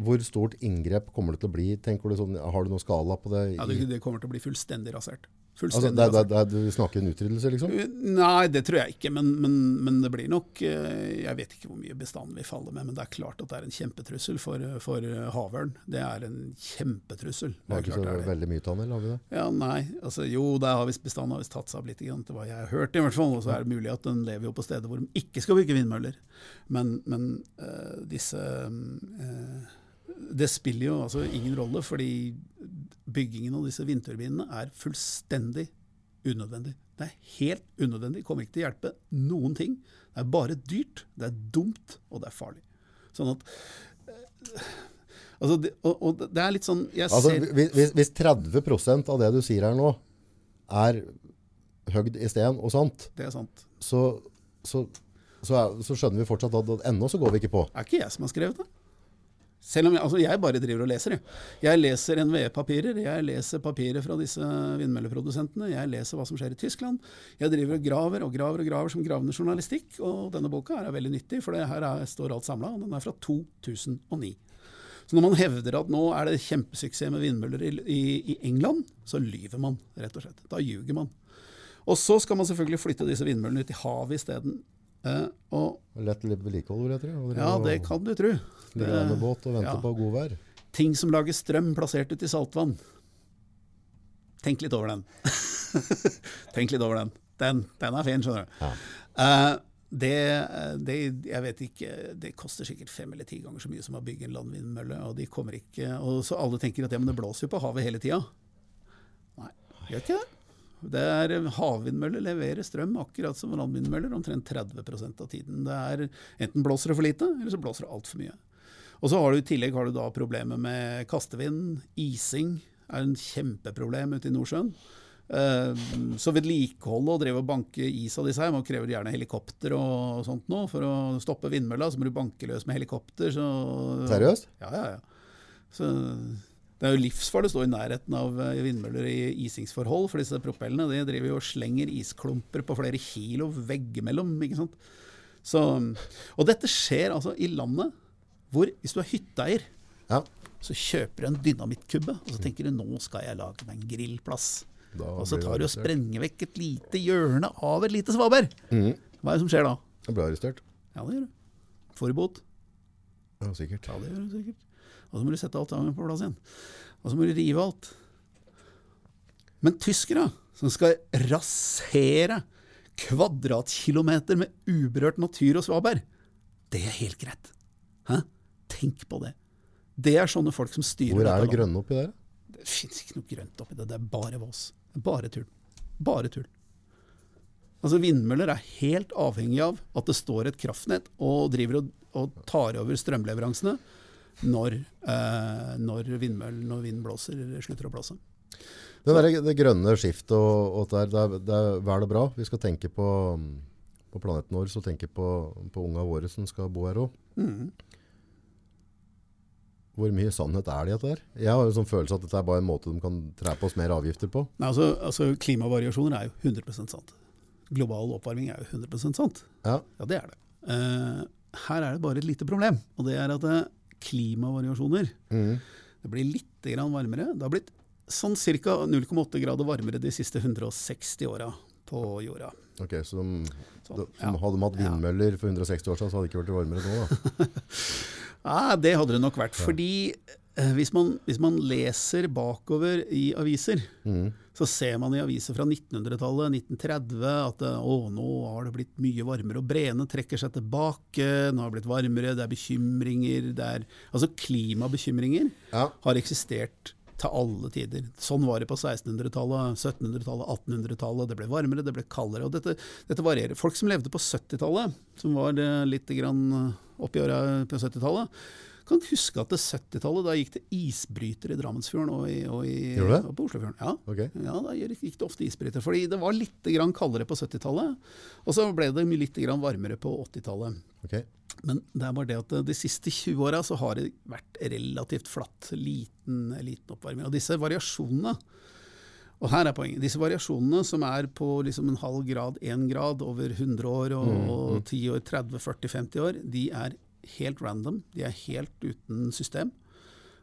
hvor stort inngrep kommer det til å bli? Tenker du sånn, har du noen skala på det? ja, det, det kommer til å bli fullstendig rasert. Altså, det, det, det, du snakker en utryddelse, liksom? Nei, det tror jeg ikke, men, men, men det blir nok eh, Jeg vet ikke hvor mye bestanden vil falle med, men det er klart at det er en kjempetrussel for, for havørn. Det er en kjempetrussel. Det er ikke så er veldig mye tann, eller har vi det? Ja, nei, altså jo, der har visst bestanden har visst tatt seg opp litt, grann, til hva jeg har hørt i hvert fall. Og så er det mulig at den lever jo på steder hvor de ikke skal bygge vindmøller. Men, men øh, disse eh, det spiller jo altså ingen rolle, fordi byggingen av disse vindturbinene er fullstendig unødvendig. Det er helt unødvendig, kommer ikke til å hjelpe noen ting. Det er bare dyrt, det er dumt, og det er farlig. Sånn at eh, altså det, og, og, det er litt sånn altså, ser, hvis, hvis 30% av det du sier her nå, er høgd i sten og sant, det er sant. Så, så, så, er, så skjønner vi fortsatt at ennå så går vi ikke på. Det er ikke jeg som har skrevet det. Selv om jeg, altså jeg bare driver og leser. Jeg, jeg leser NVE-papirer, jeg leser papirer fra disse vindmølleprodusentene, jeg leser hva som skjer i Tyskland. Jeg driver og graver og graver og graver som gravende journalistikk, og denne boka er veldig nyttig, for det her er, står alt samla, og den er fra 2009. Så når man hevder at nå er det kjempesuksess med vindmøller i, i, i England, så lyver man, rett og slett. Da ljuger man. Og så skal man selvfølgelig flytte disse vindmøllene ut i havet isteden. Uh, og, Lett vedlikehold, vil jeg tro. Ja, det kan du tro. Ligger an med båt og venter ja. på godvær. Ting som lager strøm plassert ut i saltvann. Tenk litt over den. <laughs> Tenk litt over den. Den, den er fin, skjønner du. Ja. Eh, det, det, jeg vet ikke, det koster sikkert fem eller ti ganger så mye som å bygge en landvindmølle. og de kommer ikke, og Så alle tenker at ja, men det blåser jo på havet hele tida. Nei, gjør ikke det. Det er Havvindmøller leverer strøm akkurat som landvindmøller, omtrent 30% av tiden. Det er Enten blåser det for lite, eller så blåser det altfor mye. Og så har du I tillegg har du da problemet med kastevind. Ising er en kjempeproblem ute i Nordsjøen. Uh, så vedlikeholdet og drive og banke is av disse her, man krever gjerne helikopter og sånt nå. For å stoppe vindmølla så må du banke løs med helikopter. Så, Seriøst? Ja, ja, ja. Så det er jo livsfarlig å stå i nærheten av eh, vindmøller i isingsforhold, for disse propellene de driver jo og slenger isklumper på flere kilo veggimellom. ikke sant? Så, og dette skjer altså i landet hvor hvis du er hytteeier, ja. så kjøper du en dynamittkubbe, og så tenker du nå skal jeg lage meg en grillplass. Da og så tar du og sprenger vekk et lite hjørne av et lite svaberg. Mm. Hva er det som skjer da? Det blir arrestert. Ja, det gjør du. Får du bot. Ja, sikkert. Ja, det gjør du sikkert. Og så må du sette alt sammen på plass igjen. Og så må du rive alt. Men tyskere, som skal rasere kvadratkilometer med uberørt natur og svaberg, det er helt greit. Hæ? Tenk på det. Det er sånne folk som styrer Hvor er det grønne oppi der? Det fins ikke noe grønt oppi det. Det er bare vås. Bare tull. Bare tull. Altså Vindmøller er helt avhengig av at det står et kraftnett og driver og, og tar over strømleveransene når, eh, når, vindmøll, når vinden blåser, slutter å blåse. Det, der, det grønne skiftet og, og det, er, det er vel og bra. Vi skal tenke på, på planeten vår, så tenke på, på unga våre som skal bo her òg. Mm. Hvor mye sannhet er det i dette? her? Jeg har en sånn følelse at dette er bare en måte de kan tre på oss mer avgifter på. Nei, altså, altså, Klimavariasjoner er jo 100 sant. Global oppvarming er jo 100 sant. Ja. ja, det er det. Uh, her er det bare et lite problem. Og det er at uh, klimavariasjoner mm. Det blir litt varmere. Det har blitt sånn ca. 0,8 grader varmere de siste 160 åra på jorda. Ok, Så de, så, de, ja. hadde de hatt vindmøller for 160 år siden, så hadde det ikke vært varmere nå? da? <laughs> Ja, det hadde det nok vært. Ja. Fordi eh, hvis man, hvis man, leser bakover i aviser, mm. Så ser man i aviser fra 1900-tallet, 1930, at eh, å, nå har det blitt mye varmere. Og breene trekker seg tilbake, nå har det blitt varmere, det er bekymringer. Det er, altså klimabekymringer ja. har eksistert til alle tider. Sånn var det på 1600-tallet, 1700-tallet, 1800-tallet. Det ble varmere, det ble kaldere. og dette, dette varierer. Folk som levde på 70-tallet, som var litt grann oppi åra på 70-tallet, kan huske at det 70-tallet, da gikk det isbryter i Drammensfjorden og, i, og, i, og på Oslofjorden. Ja. Okay. ja, da gikk det ofte isbryter. Fordi det var litt grann kaldere på 70-tallet, og så ble det litt grann varmere på 80-tallet. Okay. Men det er bare det at de siste 20 åra så har det vært relativt flatt. Liten, liten oppvarming. Og disse variasjonene og her er poenget. Disse variasjonene som er på liksom en halv grad, én grad over 100 år og, mm, og 10 år, 30, 40, 50 år, de er helt random. De er helt uten system.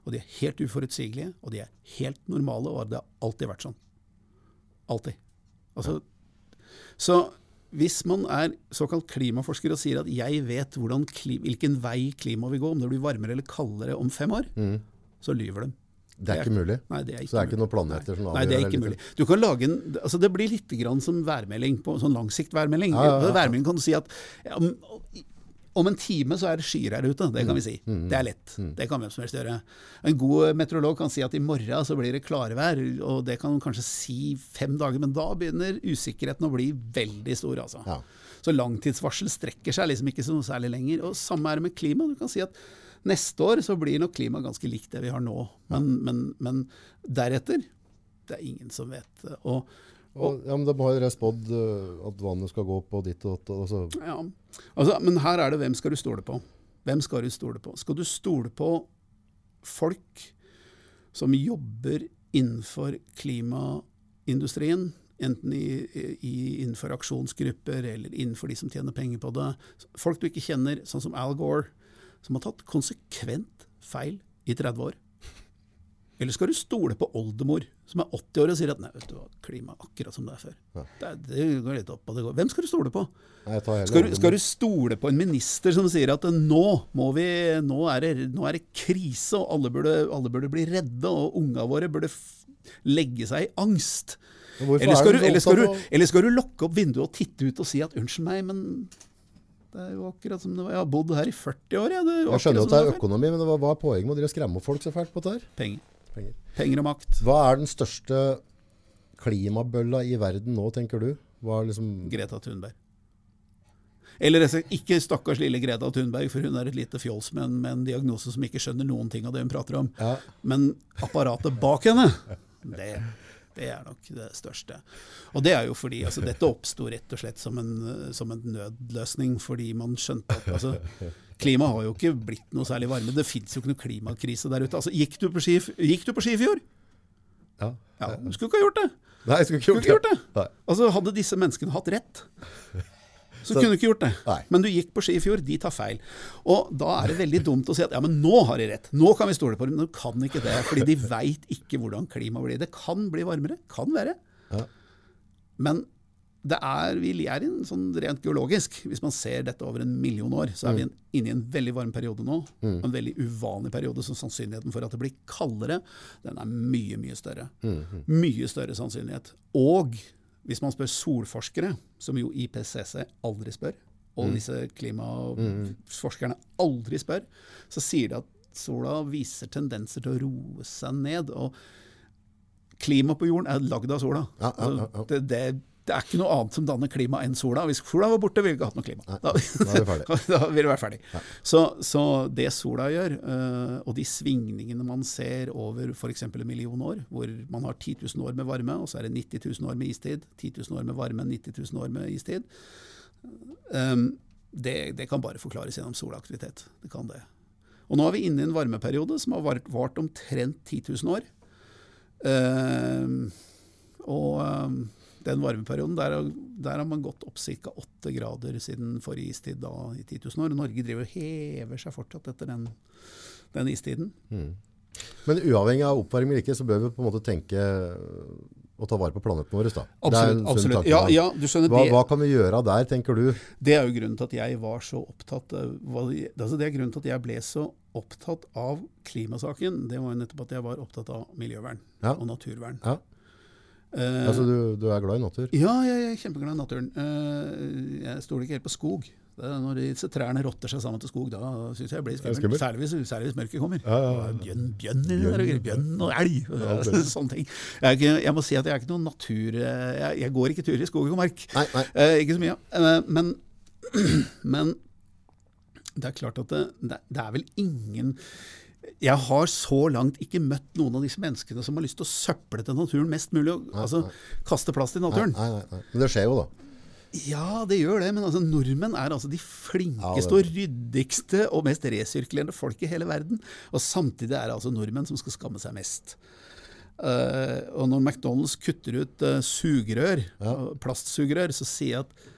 Og de er helt uforutsigelige, og de er helt normale, og det har alltid vært sånn. Alltid. Altså, så hvis man er såkalt klimaforsker og sier at 'jeg vet hvilken vei klimaet vil gå', om det blir varmere eller kaldere om fem år, mm. så lyver de. Det er ikke mulig? Nei, det er ikke så det er ikke noen planeter som avgjør Nei, det er ikke mulig. Du kan lage en, altså Det blir litt grann som værmelding, på sånn langsiktværmelding. Ja, ja, ja. Værmelding kan du si at ja, om en time så er det skyer her ute, det kan vi si. Mm. Det er lett. Det kan hvem som helst gjøre. En god meteorolog kan si at i morgen så blir det klarvær, og det kan kanskje si fem dager, men da begynner usikkerheten å bli veldig stor, altså. Ja. Så langtidsvarsel strekker seg liksom ikke så noe særlig lenger. Og samme er det med klima. Du kan si at neste år så blir nok klimaet ganske likt det vi har nå. Men, men, men deretter det er ingen som vet. Og, Og, ja, men De har jo spådd at vannet skal gå på ditt og datt. Altså, ja, altså, men her er det hvem skal du stole på? Hvem skal du stole på? Skal du stole på folk som jobber innenfor klimaindustrien? Enten i, i, innenfor aksjonsgrupper eller innenfor de som tjener penger på det. Folk du ikke kjenner, sånn som Al Gore, som har tatt konsekvent feil i 30 år. Eller skal du stole på oldemor, som er 80 år og sier at nei, vet du hva, klima er akkurat som det er før. Ja. Det, det går litt opp og det går. Hvem skal du stole på? nei, tar Skal du, skal du stole på en minister som sier at nå, vi, nå, er, det, nå er det krise, og alle burde, alle burde bli redde, og unga våre burde legge seg i angst? Eller er skal, du, eller, skal du, eller skal du lukke opp vinduet og titte ut og si at unnskyld meg, men det er jo akkurat som det var. Jeg har bodd her i 40 år. Jeg, Jeg skjønner at det er økonomi, men hva, er poenget med å skremme folk så fælt på dette? Penger. Penger. Penger og makt. Hva er den største klimabølla i verden nå, tenker du? Hva er liksom Greta Thunberg. Eller ikke stakkars lille Greta Thunberg, for hun er et lite fjols med en, med en diagnose som ikke skjønner noen ting av det hun prater om. ja, Men apparatet bak henne, det, det er nok det største. Og det er jo fordi altså, dette oppsto rett og slett som en, som en nødløsning, fordi man skjønte at altså, Klimaet har jo ikke blitt noe særlig varme. Det fins jo ikke noe klimakrise der ute. Altså, gikk, du på ski, gikk du på ski i fjor? ja. Ja, du skulle ikke ha gjort det. Nei, jeg skulle ikke Skulle ikke gjort det. det. Altså, hadde disse menneskene hatt rett, så, Så- kunne du ikke gjort det. Nei. Men du gikk på ski i fjor, de tar feil. Og da er det veldig dumt å si at ja, men nå har de rett. Nå kan vi stole på dem. Men de kan ikke det, fordi de veit ikke hvordan klimaet blir. Det kan bli varmere. Kan være. Ja. Men det er, vi er inn, sånn rent geologisk, hvis man ser dette over en million år, så er vi inne i en veldig varm periode nå. En veldig uvanlig periode, så sannsynligheten for at det blir kaldere, den er mye, mye større. Mye større sannsynlighet. Og hvis man spør solforskere, som jo IPCC aldri spør, og disse klimaforskerne aldri spør, så sier de at sola viser tendenser til å roe seg ned. og Klimaet på jorden er lagd av sola. Ja, ja, ja, Det, det, det er ikke noe annet som danner klima enn sola. Hvis sola var borte, ville vi ikke hatt noe klima. Nei, Da, da <laughs> da ville vi vært ferdig. Så, så det sola gjør, øh, og de svingningene man ser over f.eks. en million år, hvor man har 10 000 år med varme, og så er det 90 000 år med istid, 10 000 år med varme, 90 000 år med istid, øhm, det, det kan bare forklares gjennom solaktivitet. Det kan det. Og nå er vi inne i en varmeperiode som har vart, vart omtrent 10 000 år. Ehm, og den varmeperioden, der, der har man gått opp ca. 8 grader siden forrige istid da, i 10 000 år. Norge driver og hever seg fortsatt etter den, den istiden. Men uavhengig av oppvarming eller ikke, så bør vi på en måte tenke og å ta vare på planeten vår. Da. Det Absolutt. absolutt. Ja, ja, du skjønner, Hva, det, hva kan vi gjøre der, tenker du? det er jo grunnen til at jeg var så opptatt altså Det er grunnen til at jeg ble så opptatt av klimasaken. Det var jo nettopp at jeg var opptatt av miljøvern Ja. og naturvern. Ja. Eh, Altså, du, du er glad i natur? Ja, jeg er kjempeglad i naturen. Uh, Jeg stoler ikke helt på skog. Det er når disse trærne rotter seg sammen til skog, da syns jeg jeg blir skummelt. Særlig hvis, særlig hvis mørket kommer. Ja, ja, ja. Og elg, og <laughs> sånne ting. Jeg, ikke, jeg må si at jeg er ikke noen natur... eh, Jeg, jeg går ikke turer i skog og mark. Nei, nei. Uh, ikke så mye. Men, <clears throat> men det er klart at det, det, det er vel ingen Jeg har så langt ikke møtt noen av disse menneskene som har lyst til å søple til naturen mest mulig. Og, altså kaste plass til naturen. nei, nei, nei. Men det skjer jo, da. Ja, det gjør det, men altså, nordmenn er altså de flinkeste Ja, og ryddigste og mest resirkulerende folk i hele verden. Og samtidig er det altså nordmenn som skal skamme seg mest. Uh, og når McDonald's kutter ut uh, sugerør, ja. plastsugerør, så sier jeg at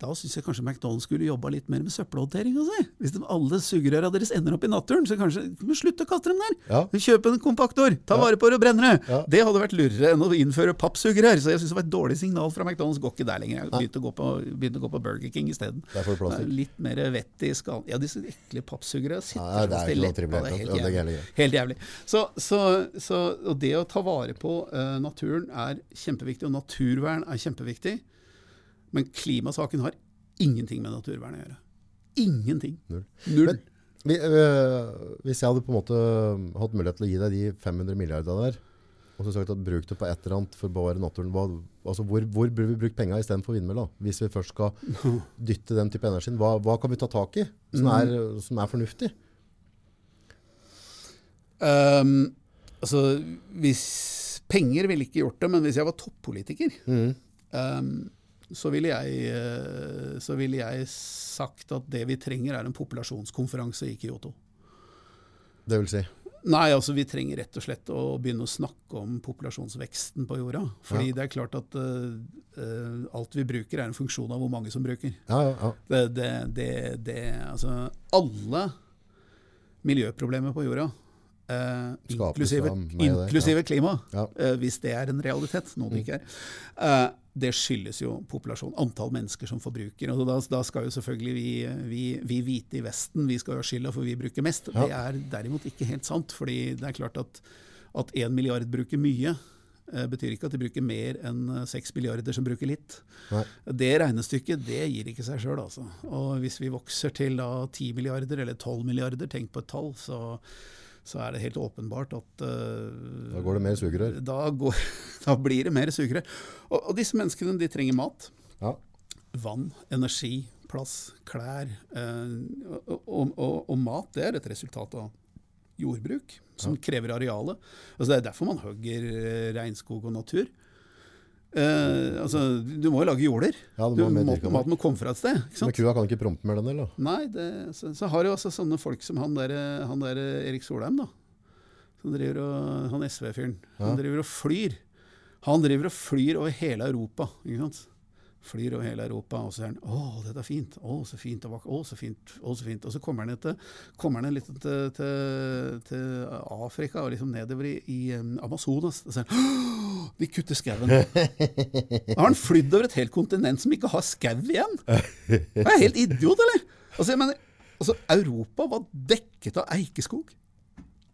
da syns jeg kanskje McDonald's skulle jobba litt mer med søppelhåndteringa si. Hvis de, alle sugerøra deres ender opp i naturen, så kanskje men slutt å kaste dem der. Ja. Kjøp en kompaktor, ta vare på det og brenne det. Ja. Det hadde vært lurere enn å innføre pappsugerør. Så jeg syns det var et dårlig signal fra McDonald's. Går ikke der lenger. Jeg begynte å gå på, å gå på Burger King isteden. Litt mer vett i skallen. Ja, disse ekle pappsugerøra sitter Ja, det er ikke noe Det helt, ja, jævlig. Helt jævlig. Så, så, så, og det å ta vare på uh, naturen er kjempeviktig, og naturvern er kjempeviktig. Men klimasaken har ingenting med naturvern å gjøre. Ingenting. Null. Null. Men- Vi, øh, hvis jeg hadde på en måte hatt mulighet til å gi deg de 500 milliardene der, og så sagt at bruk det på et eller annet for å bevare naturen, hva, altså hvor, hvor burde vi bruke penger istedenfor vindmølla? Hvis vi først skal <laughs> dytte den type energien, hva, hva kan vi ta tak i som er, som er fornuftig? Um, altså, hvis Penger ville ikke gjort det, men hvis jeg var toppolitiker, Mm. ehm, så, ville jeg, eh, så ville jeg sagt at det vi trenger, er en populasjonskonferanse i Kyoto. Det vil si. Nei, altså vi trenger rett og slett å begynne å snakke om populasjonsveksten på jorda. Fordi Ja. det er klart at eh, alt vi bruker er en funksjon av hvor mange som bruker. Ja, ja, ja. Det, det, det, det Altså alle miljøproblemer på jorda, uh, inklusive, inklusive klima, Ja. hvis det er en realitet, noe det ikke er, eh, det skyldes jo populasjon, antall mennesker som forbruker. Og da, da skal jo selvfølgelig vi, vi, vi hvite i Vesten vi skal ha skylda for vi bruker mest. Ja. Det er derimot ikke helt sant, fordi det er klart at at én milliard bruker mye, eh, betyr ikke at de bruker mer enn seks milliarder som bruker litt. Nei. Det regnestykket det gir ikke seg sjøl, altså. Og hvis vi vokser til da 10 milliarder eller 12 milliarder, tenk på et tall, så, så er det helt åpenbart at uh, Da går det mer sugerør. Da, går, <laughs> da blir det mer sugerør. Og, og disse menneskene de trenger mat, Ja. vann, energi, plass, klær. Uh, og, og, og, mat det er et resultat av jordbruk, som krever arealet. Altså, det er derfor man hogger eh, regnskog og natur. Eh, altså, du må jo lage jorder. Ja, Du, må du, må, mat, dyrka mat mark. må komme fra et sted. Men kua kan ikke prompe med den, eller? Nei, det, så, så har du også sånne folk som han der, han der Erik Solheim, da. Som driver og, han SV-fyren. Han Ja. driver og flyr. Han driver og flyr over hele Europa. ikke sant? Flyr over hele Europa, og så er han 'Å, dette er fint. Å, så fint. og Å, så fint. Å, så fint.' Og så kommer han, etter, kommer han litt til, til, til Afrika og liksom nedover i, i um, Amazonas. Og så er han 'Å, de kutter skauen'. Da <laughs> har han flydd over et helt kontinent som ikke har skau igjen. Er helt idiot, eller? Altså, jeg mener, altså, Europa var dekket av eikeskog.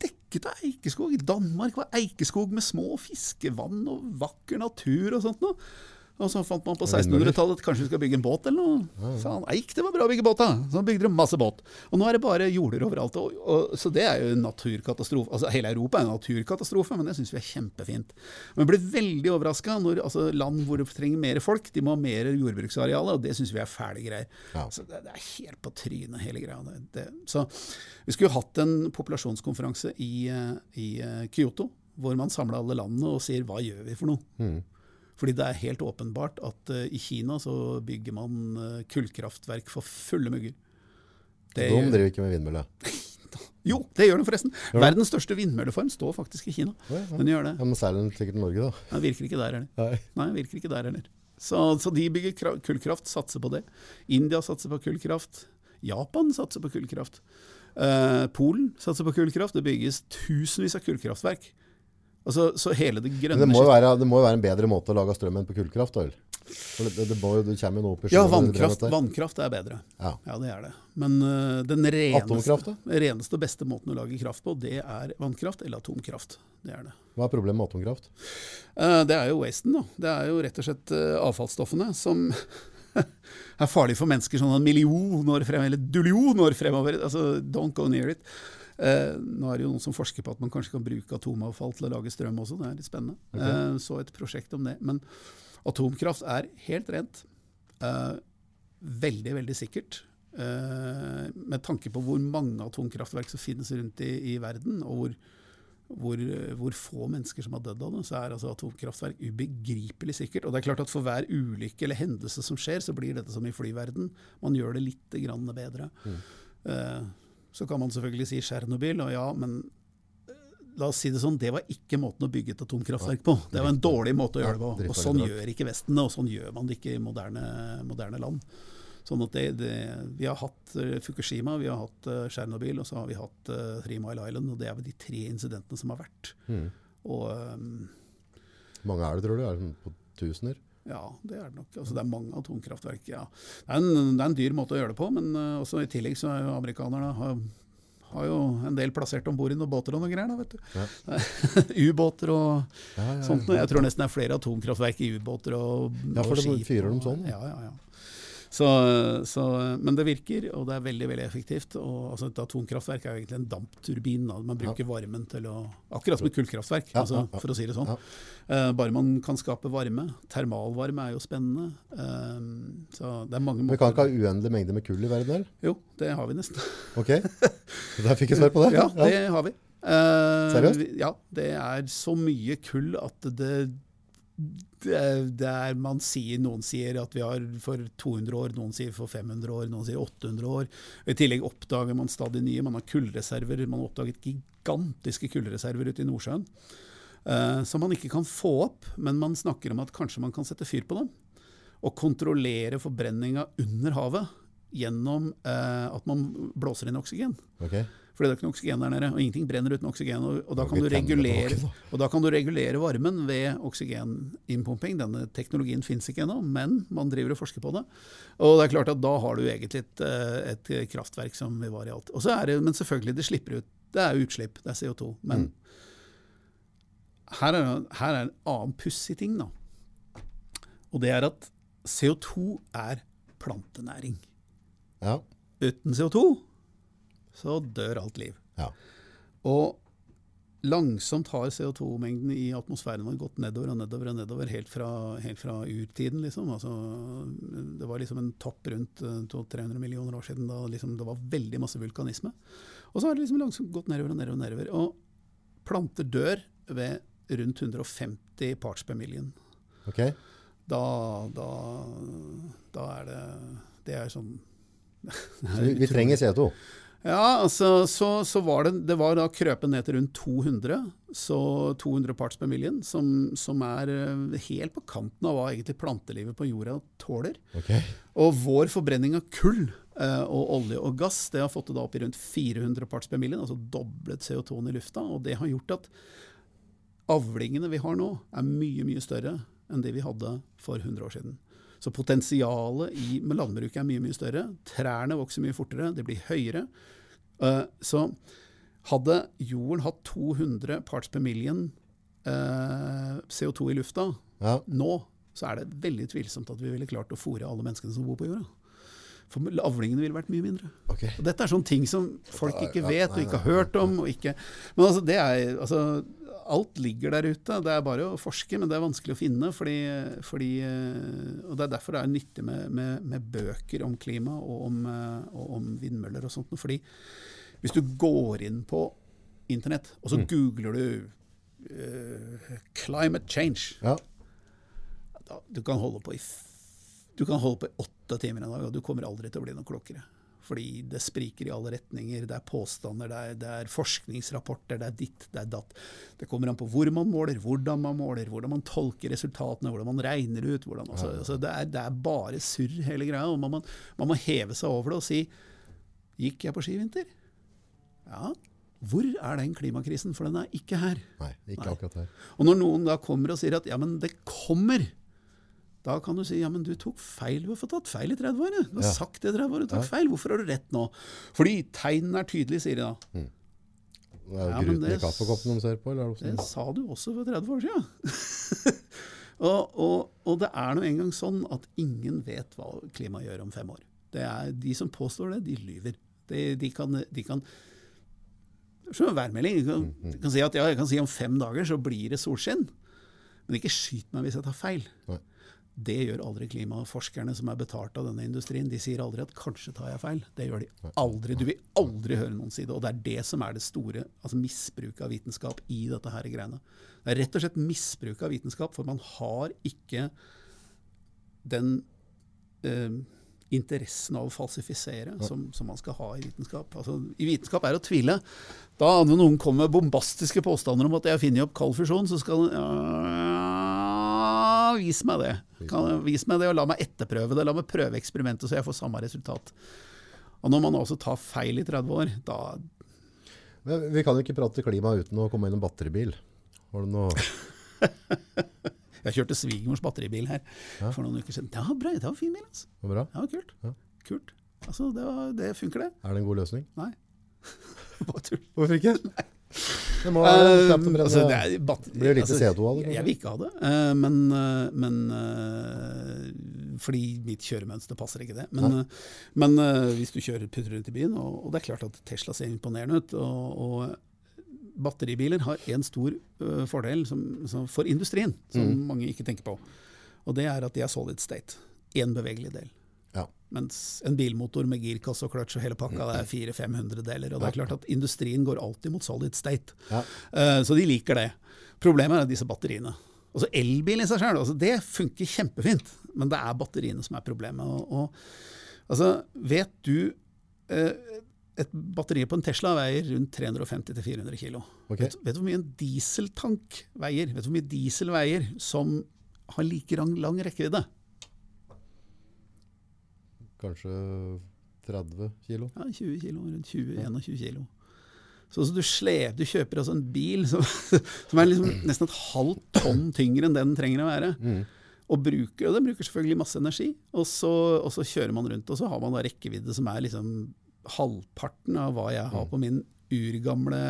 Dekket av eikeskog. I Danmark var eikeskog med små fiskevann og vakker natur og sånt noe. Og så fant man på 1600-tallet at kanskje vi skal bygge en båt eller noe. Faen, eik, det var bra å bygge båt, da. Så bygde de masse båt. Og nå er det bare jorder overalt. Og, og, så det er jo en naturkatastrofe. Altså hele Europa er en naturkatastrofe, men det syns vi er kjempefint. Men blir veldig overraska når altså, land hvor det trenger mer folk, de må ha mer jordbruksareal, og det syns vi er fæle greier. Ja. Så det, det er helt på trynet, hele greia. Det, det. Så vi skulle hatt en populasjonskonferanse i, eh, i eh, Kyoto, hvor man samla alle landene og sier hva gjør vi for noe? Mm. Fordi det er helt åpenbart at uh, i Kina så bygger man uh, kullkraftverk for fulle mugger. Det De driver ikke med vindmølle. <laughs> jo, det gjør den forresten. Gjør? Verdens største vindmølleform står faktisk i Kina. Ja, ja. Den gjør det. Ja, men særlig sikkert Norge, da. Den virker ikke der heller. Nei. Nei, virker ikke der heller. Så, så de bygger kra- kullkraft, satser på det. India satser på kullkraft. Japan satser på kullkraft. Uh, Polen satser på kullkraft. Det bygges tusenvis av kullkraftverk. Altså, så hele det grønne det må, jo være, det må jo være en bedre måte å lage strøm enn på kullkraft, da vel? Det, det, det, må, det kommer jo noe opp i Ja, vannkraft, vannkraft er bedre. Ja. Ja, det er det. Men uh, den reneste, reneste og beste måten å lage kraft på, det er vannkraft eller atomkraft. Det er det. Hva er problemet med atomkraft? Uh, det er jo wasten, da. Det er jo rett og slett uh, avfallsstoffene som <laughs> er farlige for mennesker sånn en million år fremover, eller dullion år fremover. Altså, don't go near it. Eh, nå er det jo noen som forsker på at man kanskje kan bruke atomavfall til å lage strøm også. Det er litt spennende. Eh, så et prosjekt om det. Men atomkraft er helt rent. Eh, veldig, veldig sikkert. Eh, med tanke på hvor mange atomkraftverk som finnes rundt i, i verden, og hvor, hvor, hvor få mennesker som har dødd av det, så er altså atomkraftverk ubegripelig sikkert. Og det er klart at for hver ulykke eller hendelse som skjer, så blir dette som i flyverden. Man gjør det litt grann bedre. Eh, så kan man selvfølgelig si Tsjernobyl, og ja, men eh, La oss si det sånn, det var ikke måten å bygge et atomkraftverk på. Det var en dårlig måte å gjøre det på. Og sånn gjør ikke Vesten det, og sånn gjør man det ikke i moderne, moderne land. Sånn at det, det, Vi har hatt eh, Fukushima, vi har hatt eh, Tsjernobyl, og så har vi hatt uh, Three Mile Island. og Det er vel de tre incidentene som har vært. Mm. Og um, Hvor mange er det, tror du? Er det sånn på tusener? Ja, det er det nok. Altså, det er mange atomkraftverk. ja. Det er, en, det er en dyr måte å gjøre det på, men eh, også i tillegg så er jo amerikanerne har, har jo en del plassert om bord i noen båter og noe greier. da, vet du. Ja. <laughs> Ubåter og Ja, ja, sånt. Jeg tror nesten det er flere atomkraftverk i ubåter og, Ja, for skip fyrer dem sånn. Ja, ja, ja. Så, så, men det virker, og det er veldig veldig effektivt. Og, altså, et atomkraftverk er jo egentlig en dampturbin. Da. Man bruker varmen til å Akkurat som et kullkraftverk, altså, for å si det sånn. Eh, bare man kan skape varme. Termalvarme er jo spennende. Uh, så det er mange Vi kan ikke ha uendelig mengde med kull i verden, eller? Jo, det har vi nesten. Ok, der fikk jeg svar på det. <laughs> Ja, det har vi. Uh, Seriøst? Ja, det er så mye kull at det, det, det er Man sier, noen sier at vi har for 200 år, noen sier for 500 år, noen sier 800 år. I tillegg oppdager man stadig nye. Man har kullreserver. Man har oppdaget gigantiske kullreserver ute i Nordsjøen. Uh, som man ikke kan få opp, men man snakker om at kanskje man kan sette fyr på dem. Og kontrollere forbrenninga under havet gjennom uh, at man blåser inn oksygen. Ok. Fordi det er ikke noe oksygen der nede, og ingenting brenner uten oksygen. Og, og, da, kan du regulere, og da kan du regulere varmen ved oksygeninnpumping. Denne teknologien fins ikke ennå, men man driver og forsker på det. Og det er klart at da har du egentlig et, eh, et kraftverk som vi var i alt. Og så er det, men selvfølgelig, det slipper ut. Det er utslipp, det er CO2. Men Mm. her, er, her er en annen pussig ting, da. Og det er at CO2 er plantenæring. Ja. Uten CO2 så dør alt liv. Ja. Og langsomt har CO2-mengden i atmosfæren vår gått nedover og nedover og nedover helt fra, helt fra urtiden. Liksom. Altså, det var liksom en topp rundt eh, 200-300 millioner år siden da liksom, det var veldig masse vulkanisme. Og så har det liksom langsomt gått nedover og nedover. Og nedover. Og planter dør ved rundt 150 parts per million. Ok. Da, da, da er det Det er sånn Så vi, vi trenger CO2. Ja, altså, så, så var det, det var da krøpet ned til rundt 200, så 200 parts per million, som, som er eh, helt på kanten av hva egentlig plantelivet på jorda tåler. Okay. Og vår forbrenning av kull eh, og olje og gass det har fått det da opp i rundt 400 parts per million, altså doblet CO2-en i lufta. Og det har gjort at avlingene vi har nå, er mye, mye større enn det vi hadde for 100 år siden. Så potensialet i, landbruket er mye mye større. Trærne vokser mye fortere, det blir høyere. Eh, så hadde jorden hatt 200 parts per million eh, CO2 i lufta Ja. nå, så er det veldig tvilsomt at vi ville klart å fòre alle menneskene som bor på jorda. For avlingene ville vært mye mindre. Okay. Dette er sånne ting som folk ikke vet og ikke har hørt om. Og ikke, men altså, det er, altså, alt ligger der ute. Det er bare å forske, men det er vanskelig å finne. Fordi, fordi, eh, og Det er derfor det er nyttig med, med, med bøker om klima og om, eh, og om vindmøller og sånt. Fordi hvis du går inn på internett, og så googler du uh, 'climate change', Ja. da, du kan holde på i du kan holde på i åtte timer en dag, og du kommer aldri til å bli noe klokere. Fordi det spriker i alle retninger. Det er påstander, det er, det er forskningsrapporter, det er ditt, det er datt. Det kommer an på hvor man måler, hvordan man måler, hvordan man tolker resultatene, hvordan man regner ut. Hvordan, altså, altså det, er, det er bare surr, hele greia. og man, man må heve seg over det og si Gikk jeg på ski i vinter? Ja. Hvor er den klimakrisen? For den er ikke her. Nei, ikke Nei. akkurat her. Og når noen da kommer og sier at ja, men det kommer, da kan du si ja, men du tok feil. Du har fått tatt feil i 30 år. Du har Ja. sagt det i 30 år, du tok Ja. feil. Hvorfor har du rett nå? Fordi tegnene er tydelige, sier de da. Det er jo ja, gruten i kaffekoppen de ser på, eller er det sa du også for 30 år siden. <laughs> og, og, og det er nå engang sånn at ingen vet hva klimaet gjør om fem år. Det er, de som påstår det, de lyver. De, de kan, de kan som en værmelding. Du kan, de kan si at ja, jeg kan si om fem dager så blir det solskinn. Men ikke skyt meg hvis jeg tar feil. Nei. Det gjør aldri klimaforskerne som er betalt av denne industrien. De sier aldri at 'kanskje tar jeg feil'. Det gjør de aldri. Du vil aldri høre noen si det. Og det er det som er det store altså misbruket av vitenskap i dette her greiene. Det er rett og slett misbruk av vitenskap, for man har ikke den eh, interessen av å falsifisere som, som man skal ha i vitenskap. Altså, I vitenskap er å tvile. Da noen kommer med bombastiske påstander om at jeg har funnet opp kald fusjon, så skal ja, Vis meg det. Kan, vis meg det, og la meg etterprøve det. La meg prøve eksperimentet, så jeg får samme resultat. Og når man også tar feil i 30 år, da Men vi kan jo ikke prate klima uten å komme inn en batteribil. Har du noe <laughs> Jeg kjørte svigermors batteribil her Ja. for noen uker siden. Det var bra, det var fin bil, altså. var bra? Ja, kult. Ja. Kult. Altså, det, var, det funker, det. Er det en god løsning? Nei. <laughs> Bare tull. Hvorfor ikke? Det må være Eh, knapt å brenne. altså, det er batter- Blir det lite altså, CO2 av det, Jeg, vil ikke ha det. uh, men uh, men uh, fordi mitt kjøremønster passer ikke det. Men, men hvis du kjører putter rundt i byen, og, og, det er klart at Tesla ser imponerende ut og, og batteribiler har én stor fordel som, som for industrien, som mm. mange ikke tenker på. Og det er at de er solid state. Én bevegelig del. Ja. Mens en bilmotor med girkasse og kløtsj og hele pakka det er 400-500 deler. Og det er klart at industrien går alltid mot solid state. Ja. så de liker det. Problemet er disse batteriene. Altså Elbil i seg sjøl, altså det funker kjempefint, men det er batteriene som er problemet. Og, og, altså, vet du uh, Et batteri på en Tesla veier rundt 350-400 kg. Okay. Vet, vet, du hvor mye en dieseltank veier? Vet du hvor mye diesel veier som har like lang, lang rekkevidde? Kanskje 30 kilo? Ja, 20 kilo, Rundt 20-21 kilo. Så så du, slep, du, kjøper altså en bil som, <laughs> som er liksom nesten et halvt tonn tyngre enn det den trenger å være. Mm. Og, bruker, og den bruker selvfølgelig masse energi. Og så, og så, kjører man rundt, og så har man da rekkevidde som er liksom halvparten av hva jeg har mm. på min urgamle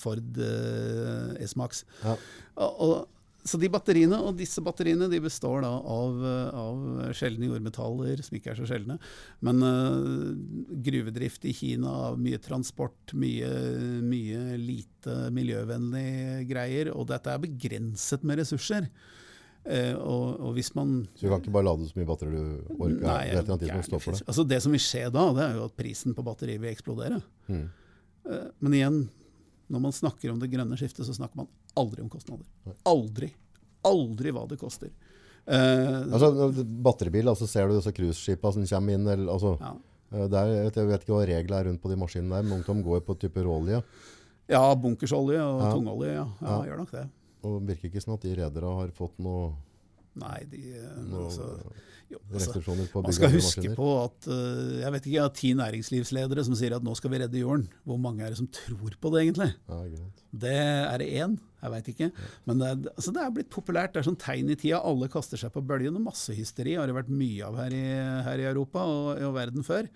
Ford uh, S-Max. Ja. Og, og, så de batteriene, og disse batteriene de består da av, av sjeldne jordmetaller, som ikke er så sjeldne. Men uh, gruvedrift i Kina, mye transport, mye, mye lite miljøvennlige greier. Og dette er begrenset med ressurser. Uh, og, og, hvis man Så du kan ikke bare lade så mye batteri du orker? Nei, det, det, for det. Altså det som vil skje da, det er jo at prisen på batteriet vil eksplodere. Mm. Uh, men igjen, når man snakker om det grønne skiftet, så snakker man aldri om kostnader. Aldri. Aldri hva det koster. Uh, altså, batteribil, altså ser du disse cruiseskipene som kommer inn? Eller, altså, ja. uh, der, jeg, vet, ikke hva reglene er rundt på de maskinene der, men de går på type råolje. Ja, bunkersolje og ja. tungolje. Ja. ja, ja. gjør nok det. Og virker ikke sånn at de rederne har fått noe Nei, de eh, noe, altså, jo, altså, Man skal huske på at uh, jeg vet ikke, jeg har ti næringslivsledere som sier at nå skal vi redde jorden. Hvor mange er det som tror på det, egentlig? Ja, det er det én. Jeg veit ikke. Men det er, altså det er, blitt populært. Det er sånn tegn i tida. Alle kaster seg på bølgen. Og massehysteri har det vært mye av her i, her i Europa og i verden før.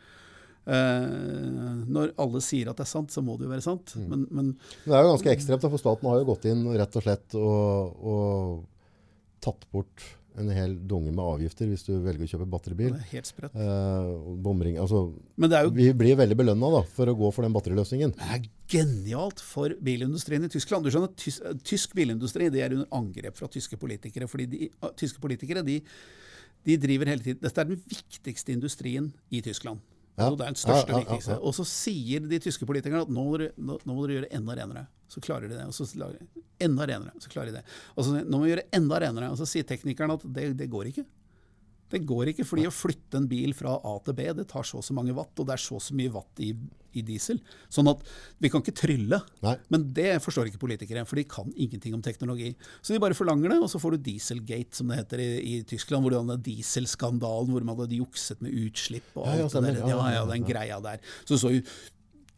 Uh, når alle sier at det er sant, så må det jo være sant. Mm. Men, men, det er jo ganske ekstremt, for staten har jo gått inn rett og slett og, og tatt bort en hel dunge med avgifter hvis du velger å kjøpe batteribil. Det er helt sprøtt. Eh, bomring, altså, jo, vi blir veldig belønna for å gå for den batteriløsningen. Det er genialt for bilindustrien i Tyskland. Du skjønner, tysk, tysk bilindustri det er under angrep fra tyske politikere. fordi de, Tyske politikere de, de driver hele tiden Dette er den viktigste industrien i Tyskland. Ja. Altså, det er den største ja, ja, viktigste. Og så sier de tyske politikerne at nå må, dere, nå, det må dere gjøre enda renere. Så klarer de det. Og så enda renere, så klarer de det. Og så nå må vi gjøre enda renere. Og så sier teknikeren at det, det går ikke. Det går ikke, fordi å flytte en bil fra A til B det tar så og så mange watt, og det er så og så mye watt i, i, diesel. Sånn at vi kan ikke trylle. Nei. Men det forstår ikke politikere, for de kan ingenting om teknologi. Så de bare forlanger det, og så får du dieselgate, som det heter i, i Tyskland, hvor du hadde dieselskandalen, hvor man hadde jukset med utslipp og alt ja, ja, det der. Ja, ja, den greia der. Så så jo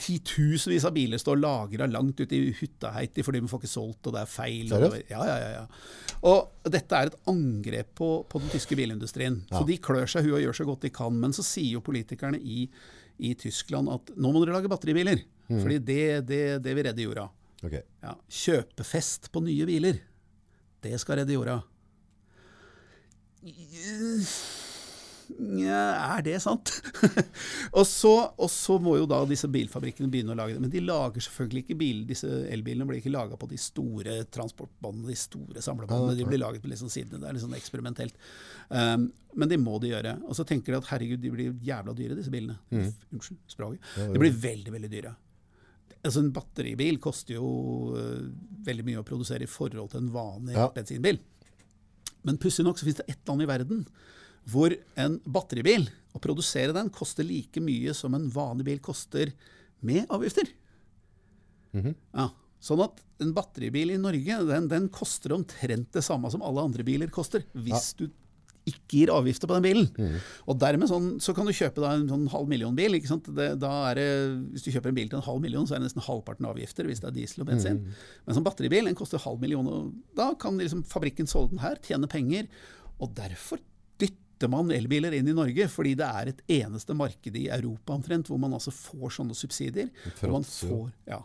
titusenvis av biler står lagra langt ute i Huttaheiti fordi de får ikke solgt, og det er feil. Og, ja, ja, ja, og dette er et angrep på, på den tyske bilindustrien. Ja. Så de klør seg huet og gjør så godt de kan. Men så sier jo politikerne i, i Tyskland at nå må dere lage batteribiler. Mm. fordi det, det, det, vil redde jorda. Okay. Ja, kjøpefest på nye biler. Det skal redde jorda. Er det sant? <laughs> og, så, og, så, må jo da disse bilfabrikkene begynne å lage det. Men de lager selvfølgelig ikke bil, disse elbilene blir ikke laga på de store transportbåndene, de store samlebåndene. De blir laget på sånn sidene. Det er litt sånn eksperimentelt. Um, men det må de gjøre. Og så tenker de at herregud, de blir jævla dyre, disse bilene. Mm. Unnskyld språket. De blir veldig, veldig dyre. Altså En batteribil koster jo uh, veldig mye å produsere i forhold til en vanlig ja. bensinbil. Men pussig nok så finnes det ett land i verden hvor en batteribil, å produsere den, koster like mye som en vanlig bil koster med avgifter. Mm -hmm. ja, sånn at en batteribil i Norge den, den, koster omtrent det samme som alle andre biler koster, hvis ja. du ikke gir avgifter på den bilen. Mm. Og dermed sånn, så kan du kjøpe da en sånn halv million-bil. ikke sant? Det, da er det, Hvis du kjøper en bil til en halv million, så er det nesten halvparten avgifter hvis det er diesel og bensin. Mm. Men som batteribil den koster halv million, og da kan liksom fabrikken solge den her, tjene penger. Og derfor dytter man elbiler inn i Norge, fordi det er et eneste marked i Europa omtrent hvor man altså får sånne subsidier. og man får, ja.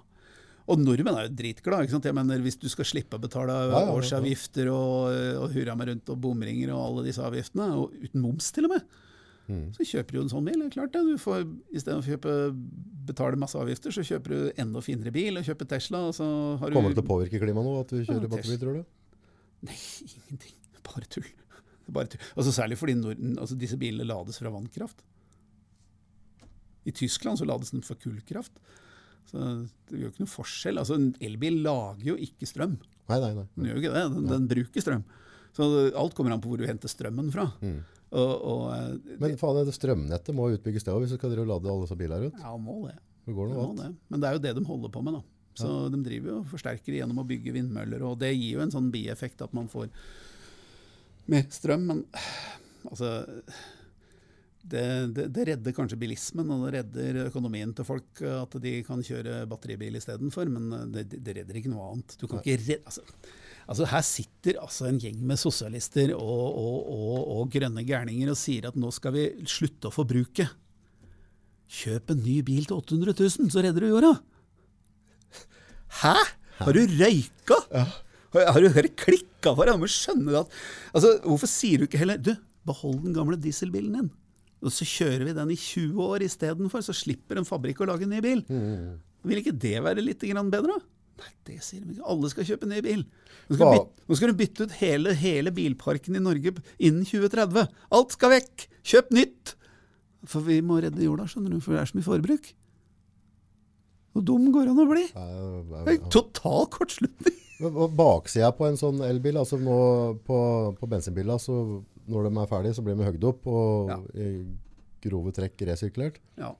Og nordmenn er jo dritglade. ikke sant? Jeg mener, Hvis du skal slippe å betale ja, ja. årsavgifter og, og hurra meg rundt og bomringer og alle disse avgiftene, og uten moms til og med, Mm. så kjøper du en sånn bil. Klart det. Du får, Istedenfor å kjøpe, betale masse avgifter, så kjøper du enda finere bil og kjøper Tesla. og så har du... Kommer det til å påvirke klimaet nå at du kjører Ja, batteri, tror du? Nei, ingenting. Bare tull. Bare. Altså Særlig fordi Norden, altså disse bilene lades fra vannkraft. I Tyskland så lades den fra kullkraft. Så det gjør ikke noe forskjell. Altså En elbil lager jo ikke strøm. Nei, nei, nei. Den gjør jo ikke det. Den, den bruker strøm. Så alt kommer an på hvor du henter strømmen fra. Mm. Og, og eh, Men faen, det strømnettet må utbygges det òg, hvis du skal lade alle disse bilene rundt. Ja, må det. Det går Det må det. Men det er jo det de holder på med, da. Så de driver jo og forsterker gjennom å bygge vindmøller, og det gir jo en sånn bieffekt at man får mer strøm. Men altså det, det, det redder kanskje bilismen, og det redder økonomien til folk at de kan kjøre batteribil istedenfor, men det, det redder ikke noe annet. Du kan ikke redde, altså, altså Her sitter altså en gjeng med sosialister og, og, og, og grønne gærninger og sier at nå skal vi slutte å forbruke. Kjøp en ny bil til 800 000, så redder du jorda. Hæ? Har du røyka? Har, har du hørt klikka for Jeg må skjønne at altså, Hvorfor sier du ikke heller Du, behold den gamle dieselbilen din. Og så kjører vi den i 20 år istedenfor, så slipper en fabrikk å lage en ny bil. Vil ikke det være litt grann bedre? Nei, det sier de ikke. Alle skal kjøpe ny bil. Nå skal, bytte, nå skal du bytte ut hele, hele bilparken i Norge innen 2030. Alt skal vekk! Kjøp nytt! For vi må redde jorda, skjønner du, for det er så mye forbruk. Hvor dum går det an å bli? Det er Total kortslutning. Baksida på en sånn elbil, altså nå på, på bensinbiler, så når de er ferdige, så blir de høgd opp og Ja. i grove trekk resirkulert. Ja.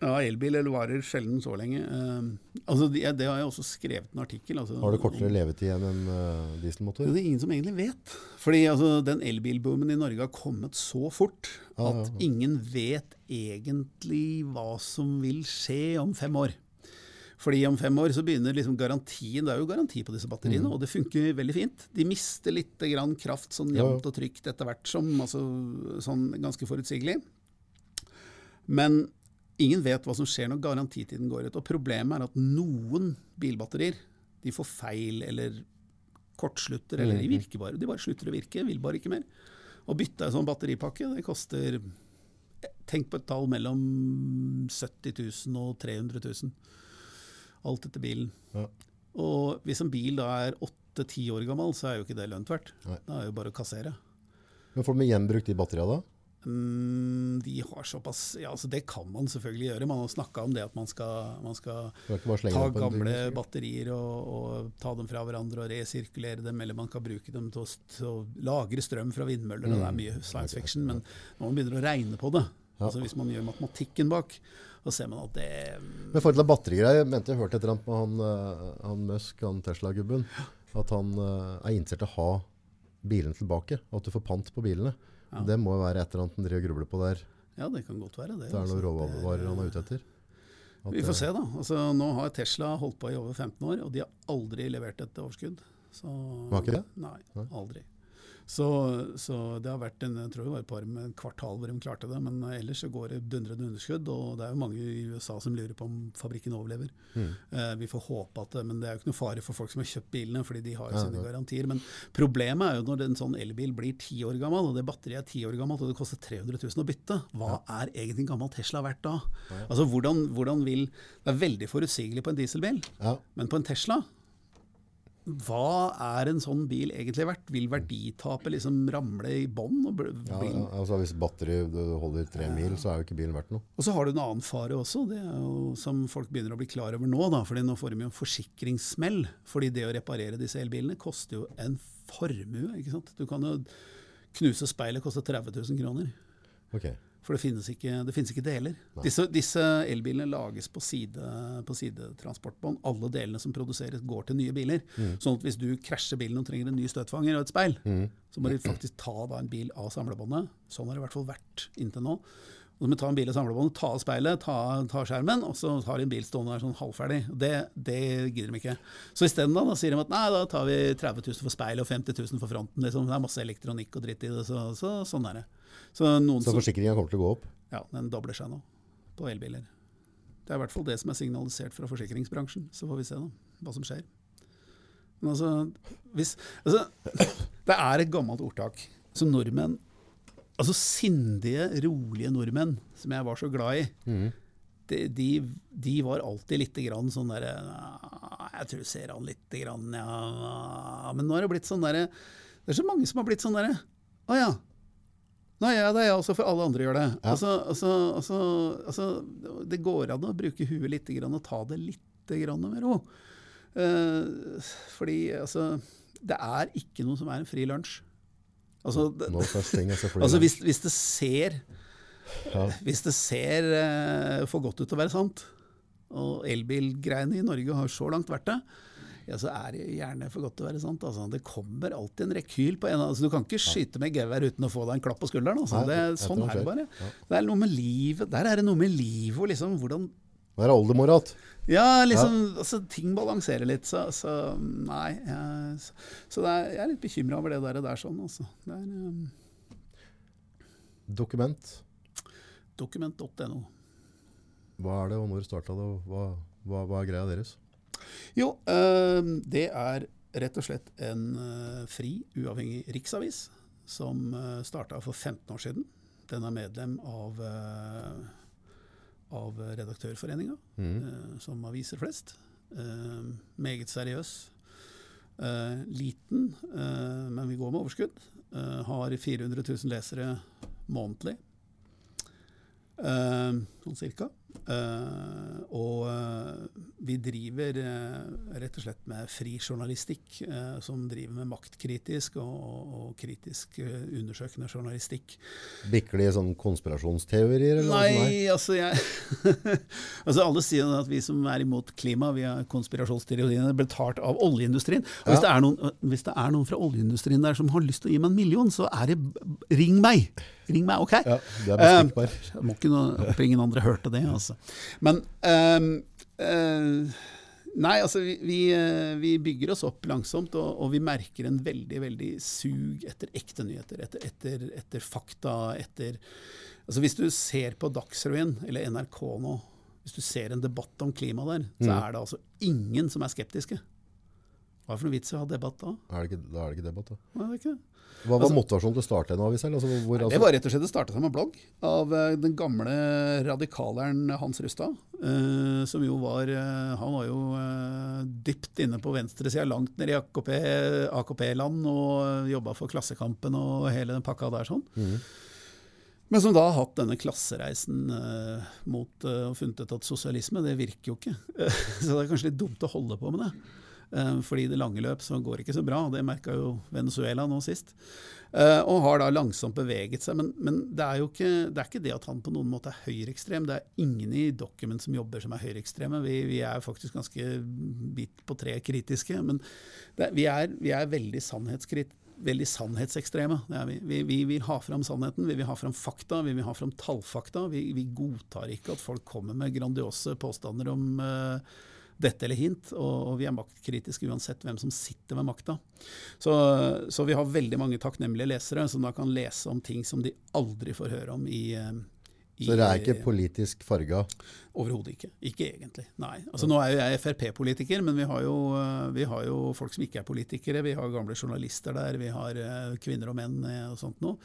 ja, elbil varer sjelden så lenge. Uh, altså, det, det har jeg også skrevet en artikkel. Altså, Har det kortere levetid enn en uh, dieselmotor? Det er ingen som egentlig vet. Fordi altså, den elbilboomen i Norge har kommet så fort at ja. ingen vet egentlig hva som vil skje om fem år. Fordi om fem år så begynner liksom garantien Det er jo garanti på disse batteriene, og det funker veldig fint. De mister litt grann kraft sånn Mm. Jevnt og trygt etter hvert som altså, sånn ganske forutsigelig. Men ingen vet hva som skjer når garantitiden går ut. Og problemet er at noen bilbatterier de får feil eller kortslutter, eller de virker bare. De bare slutter å virke, vil bare ikke mer. Å bytte en sånn batteripakke, det koster Tenk på et tall mellom 70 000 og 300 000. Alt etter bilen. Ja. Og hvis en bil da er 8-10 år gammel, så er jo ikke det lønt verdt. Nei. Det er jo bare å kassere. Men får de gjenbrukt de batteriene da? Mm, de har såpass Ja, altså det kan man selvfølgelig gjøre. Man har snakka om det at man skal, man skal ta gamle batterier og, og ta dem fra hverandre og resirkulere dem, eller man kan bruke dem til å, til å lagre strøm fra vindmøller. og Det er mye science fiction, men når man begynner å regne på det, Ja. altså hvis man gjør matematikken bak, så ser man at det Men forhold til batterigreier, mente jeg hørte et eller annet med han, eh, han Musk, han Tesla-gubben, at han eh, er interessert i å ha bilene tilbake, og at du får pant på bilene. Ja. Det må jo være et eller annet han driver og grubler på der. Ja, det kan godt være det. Det er altså. noen råvarer han er ute etter. At, Vi får se, da. Altså, nå har Tesla holdt på i over 15 år, og de har aldri levert et overskudd. Så, Var ikke det? Nei. aldri. Så, så det har vært en, jeg tror det var et par med kvartal hvor de klarte det, men ellers så går det dundrende underskudd, og det er jo mange i USA som lurer på om fabrikken overlever. Mm. Eh, vi får håpe at det, men det er jo ikke noe fare for folk som har kjøpt bilene, fordi de har jo sine ja. garantier. Men problemet er jo når en sånn elbil blir ti år gammel, og det batteriet er ti år gammelt, og det koster 300 000 å bytte, hva er egentlig en gammel Tesla verdt da? Altså hvordan, hvordan vil Det er veldig forutsigelig på en dieselbil, Ja, men på en Tesla hva er en sånn bil egentlig verdt? Vil verditapet liksom ramle i bånn? Ja, ja, altså hvis batteriet holder tre mil, så er jo ikke bilen verdt noe. og så har du en annen fare også, det er jo som folk begynner å bli klar over nå. da, fordi Nå får de jo en forsikringssmell. fordi det å reparere disse elbilene koster jo en formue. ikke sant? Du kan jo knuse speilet, koster 30 000 kroner. Ok. For det finnes ikke, det finnes ikke deler. Disse, disse elbilene lages på, side, på sidetransportbånd. Alle delene som produseres, går til nye biler. Sånn at hvis du krasjer bilen og trenger en ny støtfanger og et speil, så må du faktisk ta da en bil av samlebåndet. Sånn har det i hvert fall vært inntil nå. Og så må du ta en bil av samlebåndet, ta av speilet, ta, ta skjermen, og så har de en bil stående der sånn halvferdig. Det, det gidder de ikke. Så isteden da, da sier de at nei, da tar vi 30 000 for speilet og 50 000 for fronten. Liksom. Det er masse elektronikk og dritt i det, så, så sånn er det. Så Så forsikringa kommer til å gå opp? ja, den dobler seg nå på elbiler. Det er i hvert fall det som er signalisert fra forsikringsbransjen. Så får vi se, da. hva som skjer. Men altså, hvis, altså <coughs> Det er et gammelt ordtak som nordmenn Altså sindige, rolige nordmenn, som jeg var så glad i, Mm. de, de, de var alltid litt grann sånn derre Jeg tror ser han lite grann, ja Men nå har det blitt sånn derre Det er så mange som har blitt sånn derre Å ja. Nå ja, det er jeg også, for alle andre gjør det. Ja. Altså, altså, altså, altså, det går an å bruke huet litt grann, og ta det litt grann med ro. Uh, fordi altså Det er ikke noe som er en fri lunsj. Altså, det, No altså hvis, hvis det ser Ja. hvis det ser uh, for godt ut til å være sant, og elbilgreiene i Norge har så langt vært det, ja, så er det gjerne for godt til å være sant. Altså, det kommer alltid en rekyl på en altså, Du kan ikke skyte med gevær uten å få deg en klapp på skulderen. Altså. Nei, det, sånn det er det bare. Ja. Det er noe med livet, der er det noe med livet og liksom hvordan Det er oldemor igjen. Ja, liksom, altså, ting balanserer litt, så, så nei. Jeg, så, så er, jeg er litt bekymra over det der, der sånn, altså. Det er um, Dokument. dokument.no. Hva er det, og når starta det, og hva, hva, hva er greia deres? Jo, eh, det er rett og slett en eh, fri, uavhengig riksavis som uh, starta for 15 år siden. Den er medlem av, eh, av Redaktørforeninga, mm. eh, som aviser flest. Eh, meget seriøs. Eh, liten, eh, men vi går med overskudd. Eh, har 400 000 lesere månedlig. Eh, sånn cirka. Eh, og uh, vi driver uh, rett og slett med fri journalistikk, som driver med maktkritisk og, og kritisk eh, undersøkende journalistikk. Bikker de sånn konspirasjonsteorier? Eller noe? Nei, altså jeg <laughs> Altså Alle sier at vi som er imot klima, vi har konspirasjonsteoriene betalt av oljeindustrien. Og hvis, Ja. det er noen, hvis det er noen fra oljeindustrien der som har lyst til å gi meg en million, så er det Ring meg! Ring meg, OK? Ja, det er uh, må ikke noe, andre hørte det, altså. Men um, uh, Nei, altså vi, vi, eh, vi bygger oss opp langsomt, og, og vi merker en veldig veldig sug etter ekte nyheter. Etter, etter, etter fakta, etter altså Hvis du ser på Dagsrevyen eller NRK nå, hvis du ser en debatt om klima der, så Mm. er det altså ingen som er skeptiske. Hva er det for noe vits i å ha debatt da? Er ikke, da er det ikke debatt, da. Nei, det er ikke det. Hva var Altså- motivasjonen til å starte en avis? Altså, hvor, Det altså, var rett og slett å starte som en blogg av eh, den gamle radikaleren Hans Rustad. Uh, som jo var uh, Han var jo uh, dypt inne på venstresida, langt nede i AKP, AKP-land, og jobba for Klassekampen og hele den pakka der sånn. Mhm. Men som da har hatt denne klassereisen uh, mot og funnet ut at sosialisme, det virker jo ikke. <laughs> så det er kanskje litt dumt å holde på med det. Eh, fordi det lange løp så går ikke så bra. Det merka jo Venezuela nå sist. Eh, og har da langsomt beveget seg. Men, men det, er jo ikke, det er ikke det at han på noen måte er høyreekstrem. Det er ingen i Document som jobber som er høyreekstreme. Vi, vi er faktisk ganske bit på tre kritiske. Men det, vi, er, vi er veldig sannhetskrit veldig sannhetsekstreme. Vi. Vi, vi vil ha fram sannheten, vi vil ha fram fakta, vi vil ha fram tallfakta. Vi, vi godtar ikke at folk kommer med grandiose påstander om eh, dette eller hint, og, og vi er maktkritiske uansett hvem som sitter ved makta. Så, så vi har veldig mange takknemlige lesere som da kan lese om ting som de aldri får høre om i, eh, i så dere er ikke politisk farga? Overhodet ikke. Ikke egentlig. Nei. Altså, nå er jo jeg Frp-politiker, men vi har, jo, eh, vi har jo folk som ikke er politikere. Vi har gamle journalister der, vi har eh, kvinner og menn og sånt noe.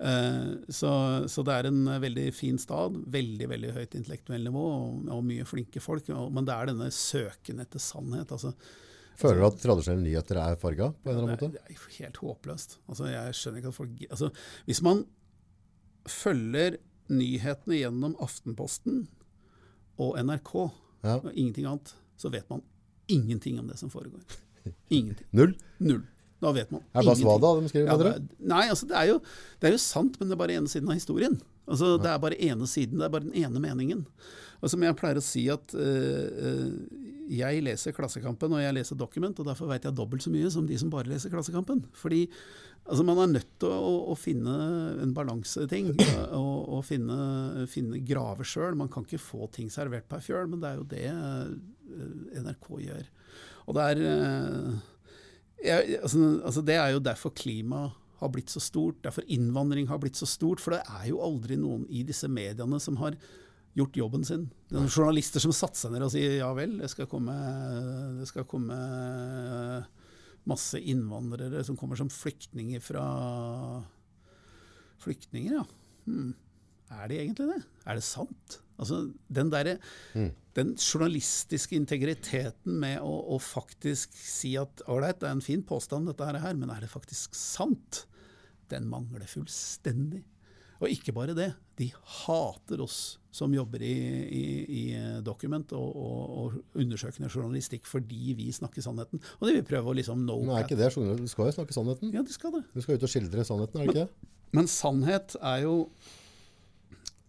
Eh, Så, så det er en veldig fin stad. Veldig veldig høyt intellektuell nivå og, og mye flinke folk. og- Men det er denne søken etter sannhet. altså Føler du at tradisjonelle nyheter er farga på en eller annen det, er, det er helt håpløst. Altså, jeg skjønner ikke at folk altså, Hvis man følger nyhetene gjennom Aftenposten og NRK, Ja. og ingenting annet, så vet man ingenting om det som foregår. <laughs> Ingenting. Null? Null. Da vet man Er det bare svada de skriver, Ja, det nei, altså det er, jo, det er jo sant, men det er bare ene siden av historien. Altså, Det er bare ene siden, det er bare den ene meningen. Og som jeg pleier å si at øh, jeg leser Klassekampen og jeg leser Document, og derfor vet jeg dobbelt så mye som de som bare leser Klassekampen. Fordi altså, man er nødt til å, å finne en balanseting, <clears throat> og, og finne, finne grave sjøl. Man kan ikke få ting servert på ei fjøl, men det er jo det øh, NRK gjør. Og det er øh, jeg, altså, altså Det er jo derfor klima har blitt så stort, derfor innvandring har blitt så stort. For det er jo aldri noen i disse mediene som har gjort jobben sin. Det er noen journalister som satte seg ned og sier ja vel, det skal komme, det skal komme masse innvandrere som kommer som flyktninger fra Flyktninger, ja. Hmm. Er de egentlig det? Er det sant? Altså, den, der, mm. den journalistiske integriteten med å, å faktisk si at ålreit, det er en fin påstand, dette her, men er det faktisk sant? Den mangler fullstendig. Og ikke bare det, de hater oss som jobber i, i, i Document og, og, og, undersøkende journalistikk fordi vi snakker sannheten. Og det vil prøve å liksom no Men er ikke det, Du skal jo snakke sannheten? Ja, de skal det. Du skal ut og skildre sannheten, er det ikke det? Men sannhet er jo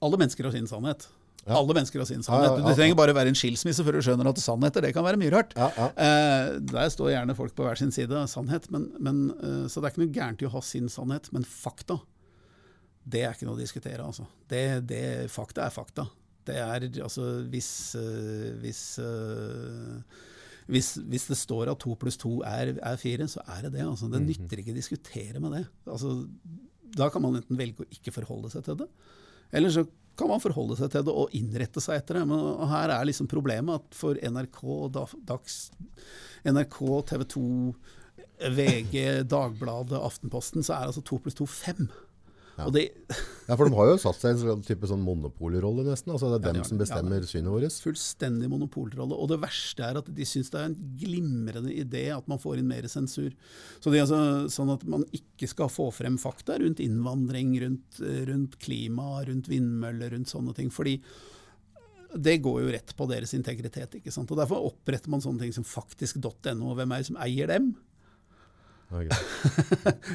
Alle mennesker har sin sannhet. Alle mennesker har sin sannhet. Du trenger bare være en skilsmisse før du skjønner at sannheter det kan være mye rart. Eh, der står gjerne folk på hver sin side av sannhet. Men, men, eh, så det er ikke noe gærent i å ha sin sannhet. Men fakta, det er ikke noe å diskutere. Altså. Det, det, fakta er fakta. Det er altså Hvis, uh, hvis, uh, hvis, hvis, det står at to pluss to er, er fire, så er det det. Altså. Det mhm. nytter ikke å diskutere med det. Altså, da kan man enten velge å ikke forholde seg til det, eller så kan man forholde seg til det og innrette seg etter det. Men her er liksom problemet at for NRK, Dags, NRK, TV 2, VG, Dagbladet, Aftenposten, så er altså to pluss to fem. Ja. De ja. for de har jo satt seg i en type sånn monopolrolle, nesten. Altså Det er ja, dem som bestemmer ja, synet vårt. Fullstendig monopolrolle. Og det verste er at de syns det er en glimrende idé at man får inn mer sensur. Så det er altså sånn at man ikke skal få frem fakta rundt innvandring, rundt, rundt klima, rundt vindmøller, rundt sånne ting. fordi det går jo rett på deres integritet. ikke sant? Og Derfor oppretter man sånne ting som faktisk.no. Hvem er det som eier dem? Okay.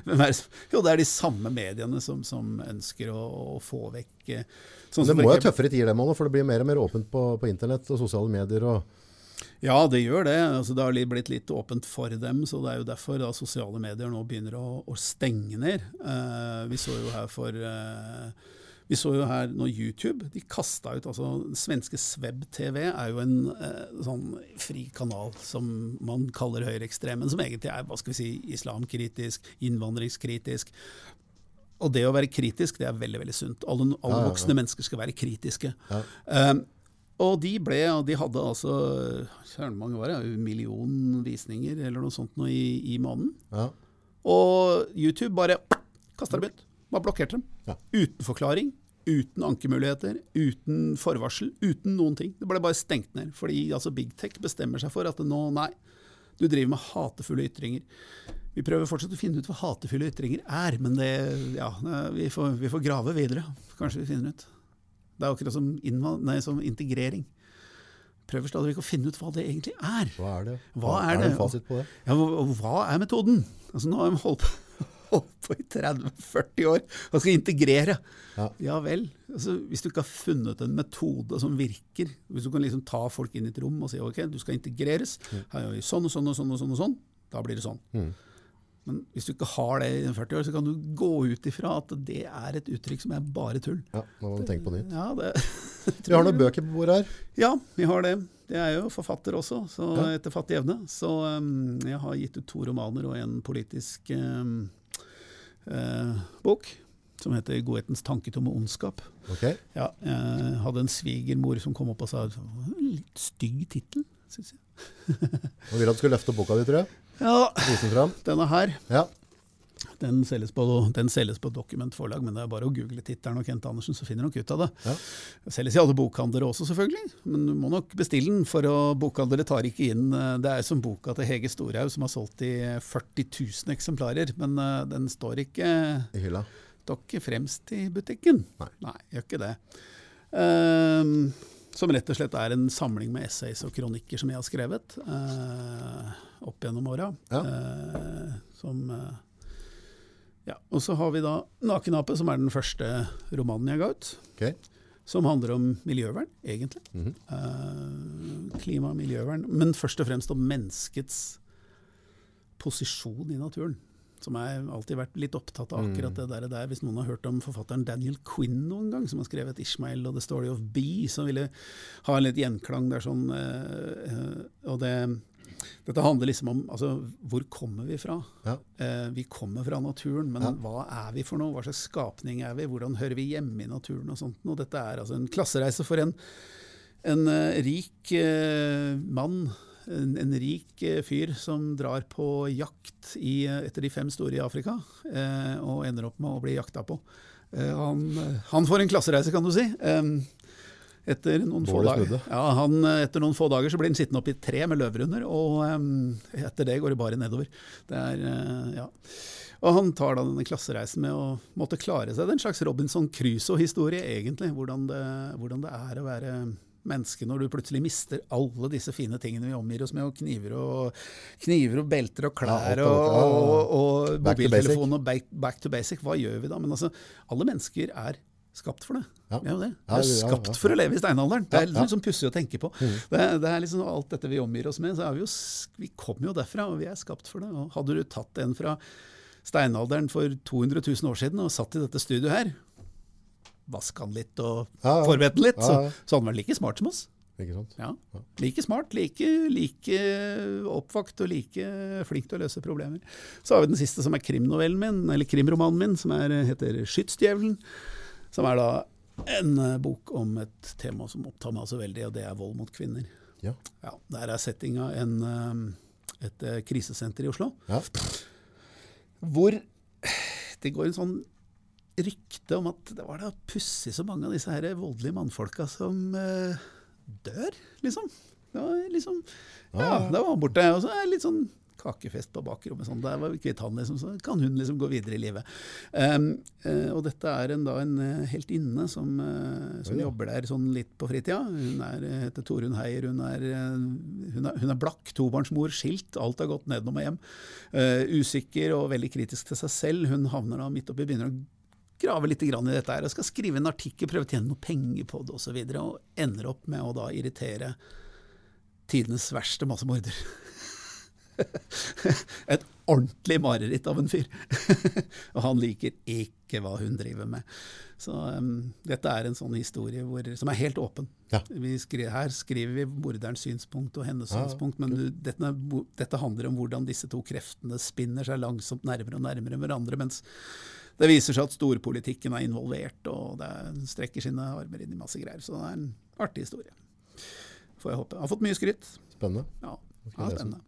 <laughs> jo, det er de samme mediene som, som ønsker å, å, få vekk eh, sånn Det må jo tøffere tider, dem òg, for det blir mer og mer åpent på, på internett og sosiale medier. og ja, det gjør det. Altså, det har blitt litt åpent for dem. så Det er jo derfor da, sosiale medier nå begynner å, å stenge ned. Uh, vi så jo her for uh, vi så jo her nå YouTube de kasta ut altså Svenske Sveb TV er jo en eh, sånn fri kanal som man kaller høyreekstrem, men som egentlig er hva skal vi si, islamkritisk, innvandringskritisk. Og det å være kritisk, det er veldig veldig sunt. Alle, alle ja, ja, voksne mennesker skal være kritiske. Um, og de ble, og de hadde altså mange var det, en million visninger eller noe sånt noe i, i måneden. Og YouTube bare kasta dem ut. Bare blokkerte dem. Ja. Uten forklaring, uten ankemuligheter, uten forvarsel, uten noen ting. Det ble bare stengt ned. Fordi altså, Big Tech bestemmer seg for at nå, nei, du driver med hatefulle ytringer. Vi prøver fortsatt å finne ut hva hatefulle ytringer er, men det, ja, vi, får, vi får grave videre. Kanskje vi finner ut. Det er akkurat som, nei, som integrering prøver stadig vekk å finne ut hva det egentlig er. Hva er det? Hva er, er det fasit på det? Ja, hva, hva er metoden? Altså, nå har vi holdt på holdt på i 30-40 år og skal integrere. Ja, ja vel. Altså, hvis du ikke har funnet en metode som virker, hvis du kan liksom ta folk inn i et rom og si ok, du skal integreres, her gjør sånn og sånn og sånn, og sånn, og sånn, da blir det sånn. Mm. Men hvis du ikke har det i 40 år, så kan du gå ut ifra at det er et uttrykk som er bare tull. Ja, nå må du tenke på nytt. Ja, det, <laughs> vi har noen bøker på bordet her. Ja, vi har det. Jeg er jo forfatter også, så ja. etter fattig evne. Så um, jeg har gitt ut to romaner og en politisk um, eh, bok som heter 'Godhetens tanketomme ondskap'. Okay. Ja, jeg hadde en svigermor som kom opp og sa litt stygg tittel, syns jeg. <laughs> og ville at du skulle løfte boka di, tror jeg. Ja, denne her. Ja. Den selges, på, den selges på Dokument forlag, men det er bare å google tittelen og Kent Andersen, så finner du nok ut av det. Ja. Selges i alle bokhandlere også, selvfølgelig, men du må nok bestille den, for å, bokhandlere tar ikke inn eh, Det er som boka til Hege Storhaug, som har solgt i 40 000 eksemplarer, men uh, den står ikke I hylla? Står ikke fremst i butikken. Nei, Nei gjør ikke det. Uh, som rett og slett er en samling med essays og kronikker som jeg har skrevet uh, opp gjennom åra. Ja. som ja, Og så har vi da 'Nakenape', som er den første romanen jeg ga ut. Okay. Som handler om miljøvern, egentlig. Mm -hmm. uh, klima og miljøvern. Men først og fremst om menneskets posisjon i naturen. Som jeg alltid vært litt opptatt av akkurat det der, der. Hvis noen har hørt om forfatteren Daniel Quinn noen gang, som har skrevet 'Ishmael' og 'The Story of Bee', som ville ha en litt gjenklang der sånn uh, uh, Og det Dette handler liksom om altså, hvor kommer vi fra? Ja. Eh, vi kommer fra naturen, men Ja. hva er vi for noe? Hva slags skapning er vi? Hvordan hører vi hjemme i naturen? og sånt? Og dette er altså en klassereise for en, en uh, rik uh, mann. En, en rik eh, fyr som drar på jakt i, etter de fem store i Afrika, eh, og ender opp med å bli jakta på. Eh, han, han får en klassereise, kan du si. Eh, etter noen, få dager, ja, han, etter noen få dager så blir han sittende oppe i et tre med løvrunder, og um, etter det går det bare nedover. Det er, uh, ja. Og han tar da denne klassereisen med å måtte klare seg. Det er en slags Robinson Crusoe-historie, egentlig. Hvordan det, hvordan det er å være menneske når du plutselig mister alle disse fine tingene vi omgir oss med, og kniver og, kniver og belter og klær og, ja. og, og mobiltelefon og back, back to basic. Hva gjør vi da? Men altså, alle mennesker er skapt for det. Ja. Vi er jo det. Vi er skapt for å leve i steinalderen. Det er ja. liksom pussig å tenke på. Det, er- det er liksom alt dette vi omgir oss med, så er vi jo Vi kommer jo derfra, og vi er skapt for det. Og hadde du tatt en fra steinalderen for 200 000 år siden og satt i dette studioet her, vaska den litt og Ja, forberedt den litt, så, så hadde han vært like smart som oss. Ikke sant? Ja. Like smart, like, like oppvakt og like flink til å løse problemer. Så har vi den siste, som er krimnovellen min, eller krimromanen min, som er, heter 'Skytsdjevelen'. Som er da en eh, bok om et tema som opptar meg så veldig, og det er vold mot kvinner. Ja. Ja, Der er settinga en, eh, et eh, krisesenter i Oslo, Ja. hvor det går en sånn rykte om at det var da pussig så mange av disse her voldelige mannfolka som eh, dør, liksom. Det var liksom Ja, Ja, ja. da var han borte. Og så er det litt sånn kakefest på bakrommet. Sånn. Der var vi kvitt han, liksom, så kan hun liksom gå videre i livet. Um, uh, og dette er en, da en helt inne som, uh, som ja. jobber der sånn litt på fritida. Hun er, eh, heter Torunn Heier. Hun er, eh, hun er, hun er blakk, tobarnsmor, skilt. Alt har gått nedom og hjem. Uh, usikker og veldig kritisk til seg selv. Hun havner da midt oppi, begynner å grave litt grann i dette her, og skal skrive en artikkel, prøve å tjene noe penger på det osv., og, så videre, og ender opp med å da irritere tidenes verste massemorder. <laughs> <laughs> Et ordentlig mareritt av en fyr. <laughs> og han liker ikke hva hun driver med. Så um, dette er en sånn historie hvor, som er helt åpen. Ja. Vi skri, her skriver vi morderens synspunkt og hennes Ja, synspunkt, men du, dette, dette handler om hvordan disse to kreftene spinner seg langsomt nærmere og nærmere hverandre, mens det viser seg at storpolitikken er involvert, og det er, strekker sine armer inn i masse greier. Så det er en artig historie. Får jeg håpe. Har fått mye skryt. Spennende. Ja, ja jeg lese spennende.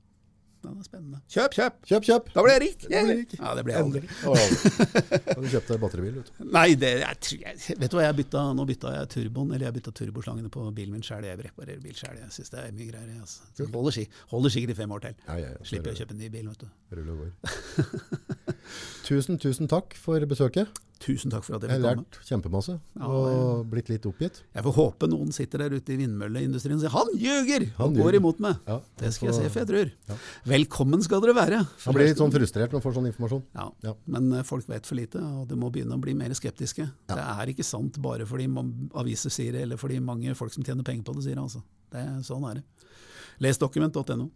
Den er spennende. Kjøp, kjøp! Kjøp, kjøp! Da blir jeg rik! Yeah. rik. Ja, det blir jeg aldri. Har du kjøpt deg batteribil? Vet du? <laughs> Nei, det, jeg, jeg, vet du hva, jeg bytta, nå bytta jeg turboen, eller jeg bytta turboslangene på bilen min sjøl. Jeg reparerer bil sjøl. Jeg syns det er mye greier. Altså. Så holder, holder sikkert i fem år til. Ja, ja, ja. Slipper å kjøpe en ny bil, vet du. Rull og går. <laughs> Tusen, tusen takk for besøket. Tusen takk for at Jeg jeg har lært kjempemasse Ja, og blitt litt oppgitt. Jeg får håpe noen sitter der ute i vindmølleindustrien og sier 'han ljuger!' Han og går ljuger. imot meg. Ja, Det skal jeg se, for jeg tror. Ja. Velkommen skal dere være. Man blir litt sånn frustrert når man får sånn informasjon. Ja. Men eh, folk vet for lite, og det må begynne å bli mer skeptiske. Det er ikke sant bare fordi aviser sier det, eller fordi mange folk som tjener penger på det, sier det. Altså. det er, sånn er det. Les dokument.no.